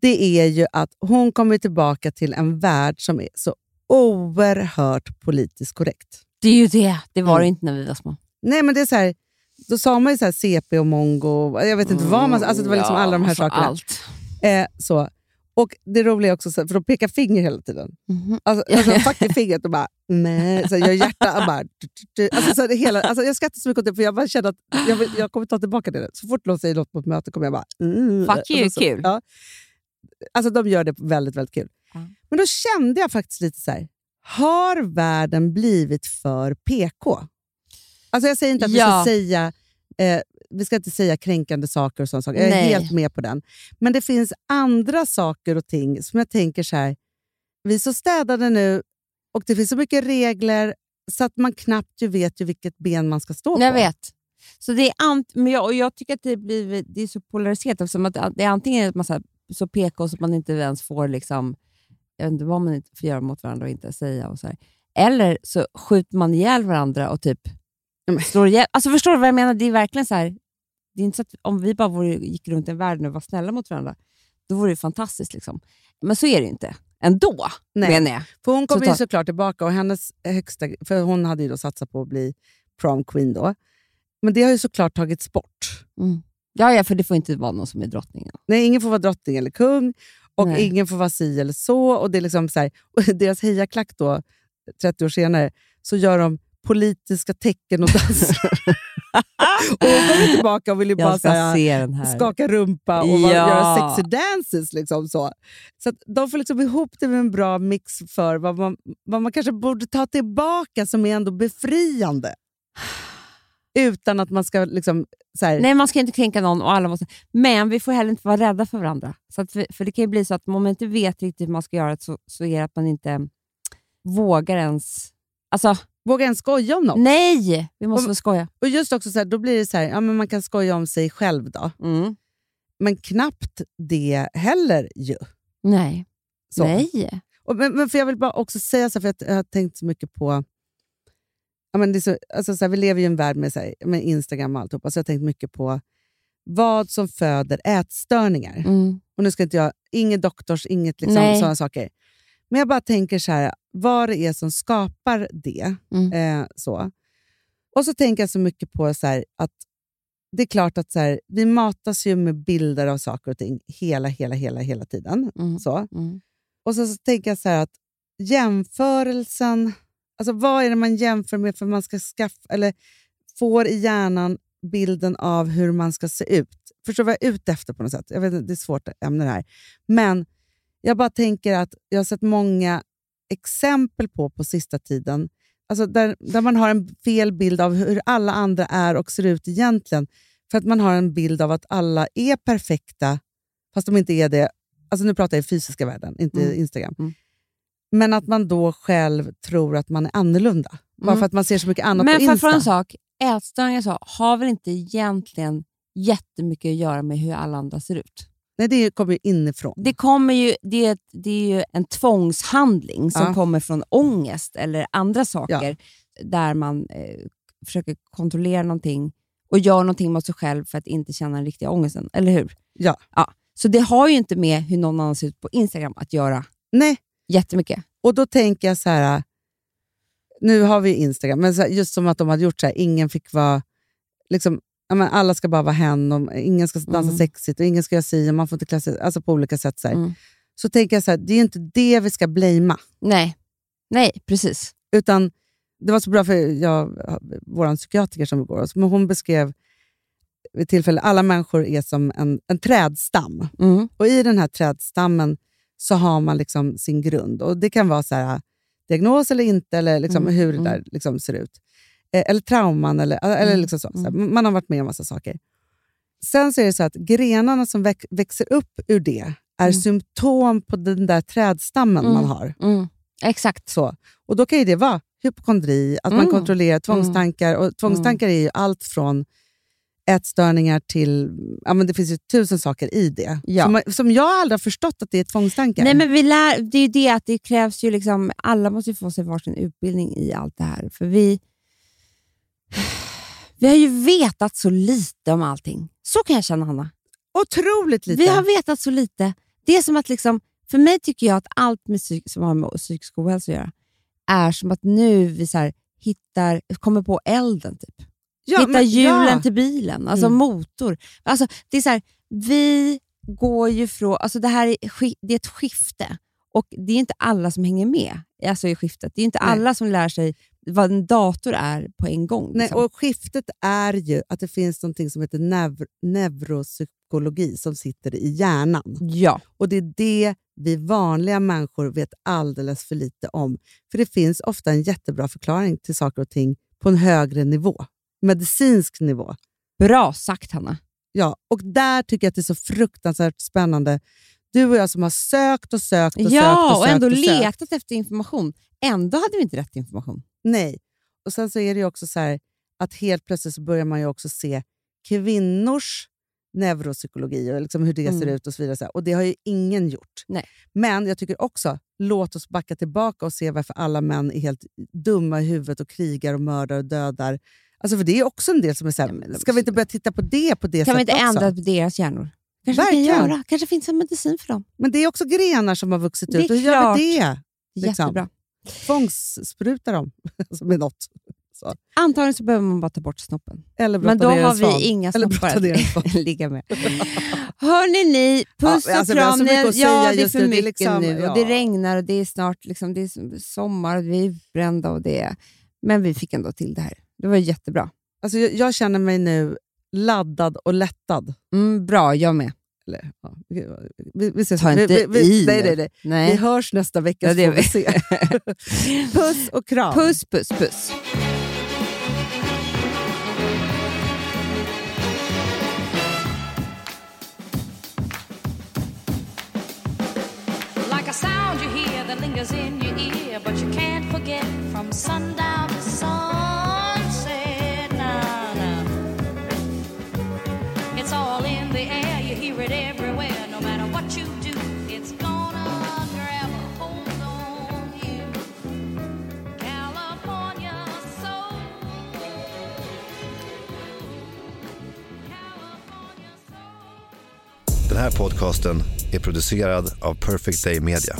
S4: det är ju att hon kommer tillbaka till en värld som är så oerhört politiskt korrekt.
S5: Det är ju det. Det var det
S4: Mm.
S5: inte när vi var små.
S4: Nej, men det är så här, då sa man ju så här CP och mongo, jag vet inte vad man... Alltså det var liksom
S5: Ja,
S4: alla de här
S5: alltså
S4: sakerna.
S5: Allt.
S4: Eh, så. Och Det roliga är också, så- för de pekar finger hela tiden.
S3: Mhm.
S4: Alltså, alltså fucking fingret och bara nej, så jag hjärta och bara... du, du, du. Alltså, så det hela, alltså, jag skrattar så mycket åt det, för jag bara känner att jag, vill, jag kommer ta tillbaka det. Så fort någon säger något på ett möte kommer jag bara... Mm.
S3: Fuck you,
S4: alltså, så,
S3: kul.
S4: Ja. Alltså de gör det väldigt, väldigt kul.
S3: Ja.
S4: Men då kände jag faktiskt lite så här, har världen blivit för PK? Alltså jag säger inte att vi
S3: Ja.
S4: ska säga eh, vi ska inte säga kränkande saker och saker. Jag är
S3: Nej.
S4: helt med på den. Men det finns andra saker och ting som jag tänker så här, vi är så städade nu och det finns så mycket regler så att man knappt ju vet ju vilket ben man ska stå
S3: Jag
S4: på.
S3: vet. Så det är ant- men jag, och jag tycker att det, blir, det är så polariserat eftersom att det är antingen att man så, här, så PK så att man inte ens får liksom, jag vet inte vad man får göra mot varandra och inte säga. Och så här. Eller så skjuter man ihjäl varandra och typ slår ihjäl. Alltså förstår du vad jag menar? Det är verkligen så här, det är inte så att om vi bara vore, gick runt i en värld och var snälla mot varandra, då vore det fantastiskt. Liksom. Men så är det inte. Ändå,
S4: Nej.
S3: menar jag.
S4: För hon kommer
S3: Så
S4: ju såklart tillbaka och hennes högsta... För hon hade ju då satsat på att bli prom queen då. Men det har ju såklart tagits bort.
S3: Mm. Ja, ja, för det får inte vara någon som är drottningen.
S4: Nej, ingen får vara drottning eller kung och
S3: Nej.
S4: ingen får vara si eller så. Och det är liksom så här, deras hejaklack då, 30 år senare, så gör de politiska tecken och danser. och hon kommer tillbaka och vill ju bara
S3: Jag ska
S4: så här,
S3: se den här.
S4: skaka rumpa och
S3: Ja.
S4: göra sexy dances. Liksom så så de får liksom ihop det med en bra mix för vad man, vad man kanske borde ta tillbaka som är ändå befriande. Utan att man ska... liksom
S3: Nej, man ska inte kränka någon och alla måste... Men vi får heller inte vara rädda för varandra. Så att för det kan ju bli så att om man inte vet riktigt hur man ska göra så, så är det att man inte vågar ens... Alltså,
S4: Våga ens skoja om något.
S3: nej! Vi måste
S4: Och-
S3: skoja.
S4: Och just också så här, Då blir det så här, ja, men man kan skoja om sig själv då.
S3: Mm.
S4: Men knappt det heller ju.
S3: Nej.
S4: Så.
S3: Nej.
S4: Och, men, men för jag vill bara också säga så här, för att jag har tänkt så mycket på... Ja, men det är så, alltså så här, vi lever i en värld med, så här, med Instagram och alltihopa, så jag har tänkt mycket på vad som föder ätstörningar.
S3: Mm.
S4: Och nu ska inte jag, inget doktors, inget liksom, sådana saker. Men jag bara tänker så här, vad det är som skapar det.
S3: Mm.
S4: Eh, så. Och så tänker jag så mycket på så här, att det är klart att så här, vi matas ju med bilder av saker och ting hela, hela, hela, hela tiden.
S3: Mm.
S4: Så.
S3: Mm.
S4: Och så, så tänker jag så här att jämförelsen, alltså vad är det man jämför med för man ska skaffa, eller får i hjärnan bilden av hur man ska se ut? Förstår du vad jag är ute efter på något sätt? Jag vet inte, det är ett svårt ämne det här. Men jag bara tänker att jag har sett många exempel på på sista tiden, alltså där, där man har en fel bild av hur alla andra är och ser ut egentligen. För att man har en bild av att alla är perfekta, fast de inte är det. Alltså nu pratar jag i fysiska världen, inte
S3: Mm.
S4: Instagram.
S3: Mm.
S4: Men att man då själv tror att man är annorlunda. Bara
S3: Mm.
S4: för att man ser så mycket annat
S3: Men
S4: på Insta.
S3: få en sak, ätstörningar så, har väl inte egentligen jättemycket att göra med hur alla andra ser ut?
S4: Nej, det kommer ju inifrån.
S3: Det, kommer ju, det, är, det är ju en tvångshandling som
S4: Ja.
S3: kommer från ångest eller andra saker där man eh, försöker kontrollera någonting och gör någonting mot sig själv för att inte känna den riktiga ångesten. Eller hur?
S4: Ja.
S3: ja. Så det har ju inte med hur någon annan ser ut på Instagram att göra
S4: Nej,
S3: jättemycket.
S4: och då tänker jag så här... Nu har vi Instagram, men här, just som att de hade gjort så här, ingen fick vara... Liksom, men alla ska bara vara hen, och ingen ska dansa
S3: Mm.
S4: sexigt och ingen ska göra si och man får inte klä sig... Alltså på olika sätt. Så.
S3: Mm.
S4: så tänker jag så här, det är inte det vi ska blamea.
S3: Nej. Nej, precis.
S4: Utan det var så bra för jag, vår psykiatriker som går men hon beskrev vid tillfälle alla människor är som en, en trädstam.
S3: Mm.
S4: Och i den här trädstammen så har man liksom sin grund. Och Det kan vara så här, diagnos eller inte, eller liksom
S3: Mm,
S4: hur det
S3: mm.
S4: där liksom ser ut. Eh, eller trauman, eller, eller
S3: Mm,
S4: liksom så. så här.
S3: mm.
S4: Man har varit med om massa saker. Sen så är det så att grenarna som väx, växer upp ur det är
S3: Mm.
S4: symptom på den där trädstammen
S3: Mm.
S4: man har.
S3: Mm. Exakt.
S4: Så. Och Då kan ju det vara hypokondri, att man kontrollerar tvångstankar. Och tvångstankar är ju allt från ätstörningar till... Ja, men det finns ju tusen saker i det.
S3: Ja.
S4: Som, som jag aldrig har förstått att det är tvångstankar.
S3: Nej, men vi lär, det är ju det att det krävs ju liksom, alla måste ju få sig varsin utbildning i allt det här. För vi, vi har ju vetat så lite om allting. Så kan jag känna, Hanna.
S4: Otroligt lite.
S3: Vi har vetat så lite. Det är som att, liksom, för mig tycker jag att allt med psyk, som har med psykisk ohälsa att göra är som att nu vi så hittar, kommer på elden. Typ.
S4: Ja,
S3: Hitta
S4: men-
S3: hjulen
S4: ja.
S3: till bilen, alltså
S4: Mm.
S3: motor. Alltså, det är så här, vi går ju från... Alltså det här är, det är ett skifte och det är inte alla som hänger med alltså i skiftet. Det är inte
S4: Nej.
S3: alla som lär sig vad en dator är på en gång.
S4: Nej,
S3: liksom.
S4: och skiftet är ju att det finns något som heter nev- neuropsykologi som sitter i hjärnan.
S3: Ja,
S4: Och Det är det vi vanliga människor vet alldeles för lite om. För det finns ofta en jättebra förklaring till saker och ting på en högre nivå. Medicinsk nivå.
S3: bra sagt Hanna.
S4: Ja, och där tycker jag att det är så fruktansvärt spännande. Du och jag som har sökt och sökt och sökt
S3: Ja,
S4: och
S3: och ändå
S4: och sökt.
S3: letat efter information. Ändå hade vi inte rätt information.
S4: Nej. Och sen så är det också så här att helt plötsligt så börjar man ju också se kvinnors neuropsykologi och liksom hur det ser
S3: Mm.
S4: ut och så vidare. Och det har ju ingen gjort.
S3: Nej.
S4: Men jag tycker också, låt oss backa tillbaka och se varför alla män är helt dumma i huvudet och krigar och mördar och dödar. Alltså för det är också en del som är så här,
S3: Ja, men de-
S4: ska vi inte börja titta på det på det
S3: Kan vi inte
S4: också?
S3: ändra på deras hjärnor? Kanske
S4: Verkligen.
S3: kan göra. Kanske finns en medicin för dem.
S4: Men det är också grenar som har vuxit
S3: Det är
S4: ut. Och gör vi det? Liksom.
S3: Jättebra.
S4: Tvångsspruta dem alltså med något. Så.
S3: Antagligen så behöver man bara ta bort snoppen.
S4: Eller
S3: Men då har vi inga snoppar att ligga med. Hörni ni, puss
S4: Ja, alltså,
S3: och
S4: har
S3: kram. ja, det är för mycket
S4: liksom-
S3: nu.
S4: Ja.
S3: det regnar och det är snart liksom, det är sommar och vi är brända. Och det är... Men vi fick ändå till det här. Det var jättebra.
S4: Alltså, jag, jag känner mig nu laddad och lättad.
S3: Mm, bra, jag med.
S4: Eller, ja, vi, vi, vi, ses.
S3: Ta inte
S4: vi, vi, vi,
S3: i
S4: nej,
S3: nu.
S4: nej, nej. Vi
S3: Nej.
S4: hörs nästa vecka
S3: Ja,
S4: så
S3: det
S4: vi se. Puss och kram.
S3: Puss, puss, puss.
S6: Like a sound you hear that lingers in your ear, but you can't forget from sundown to sunset. Hear it everywhere. No matter what you do, it's gonna grab a hold on you. California soul. California soul.
S7: Den här podcasten är producerad av Perfect Day Media.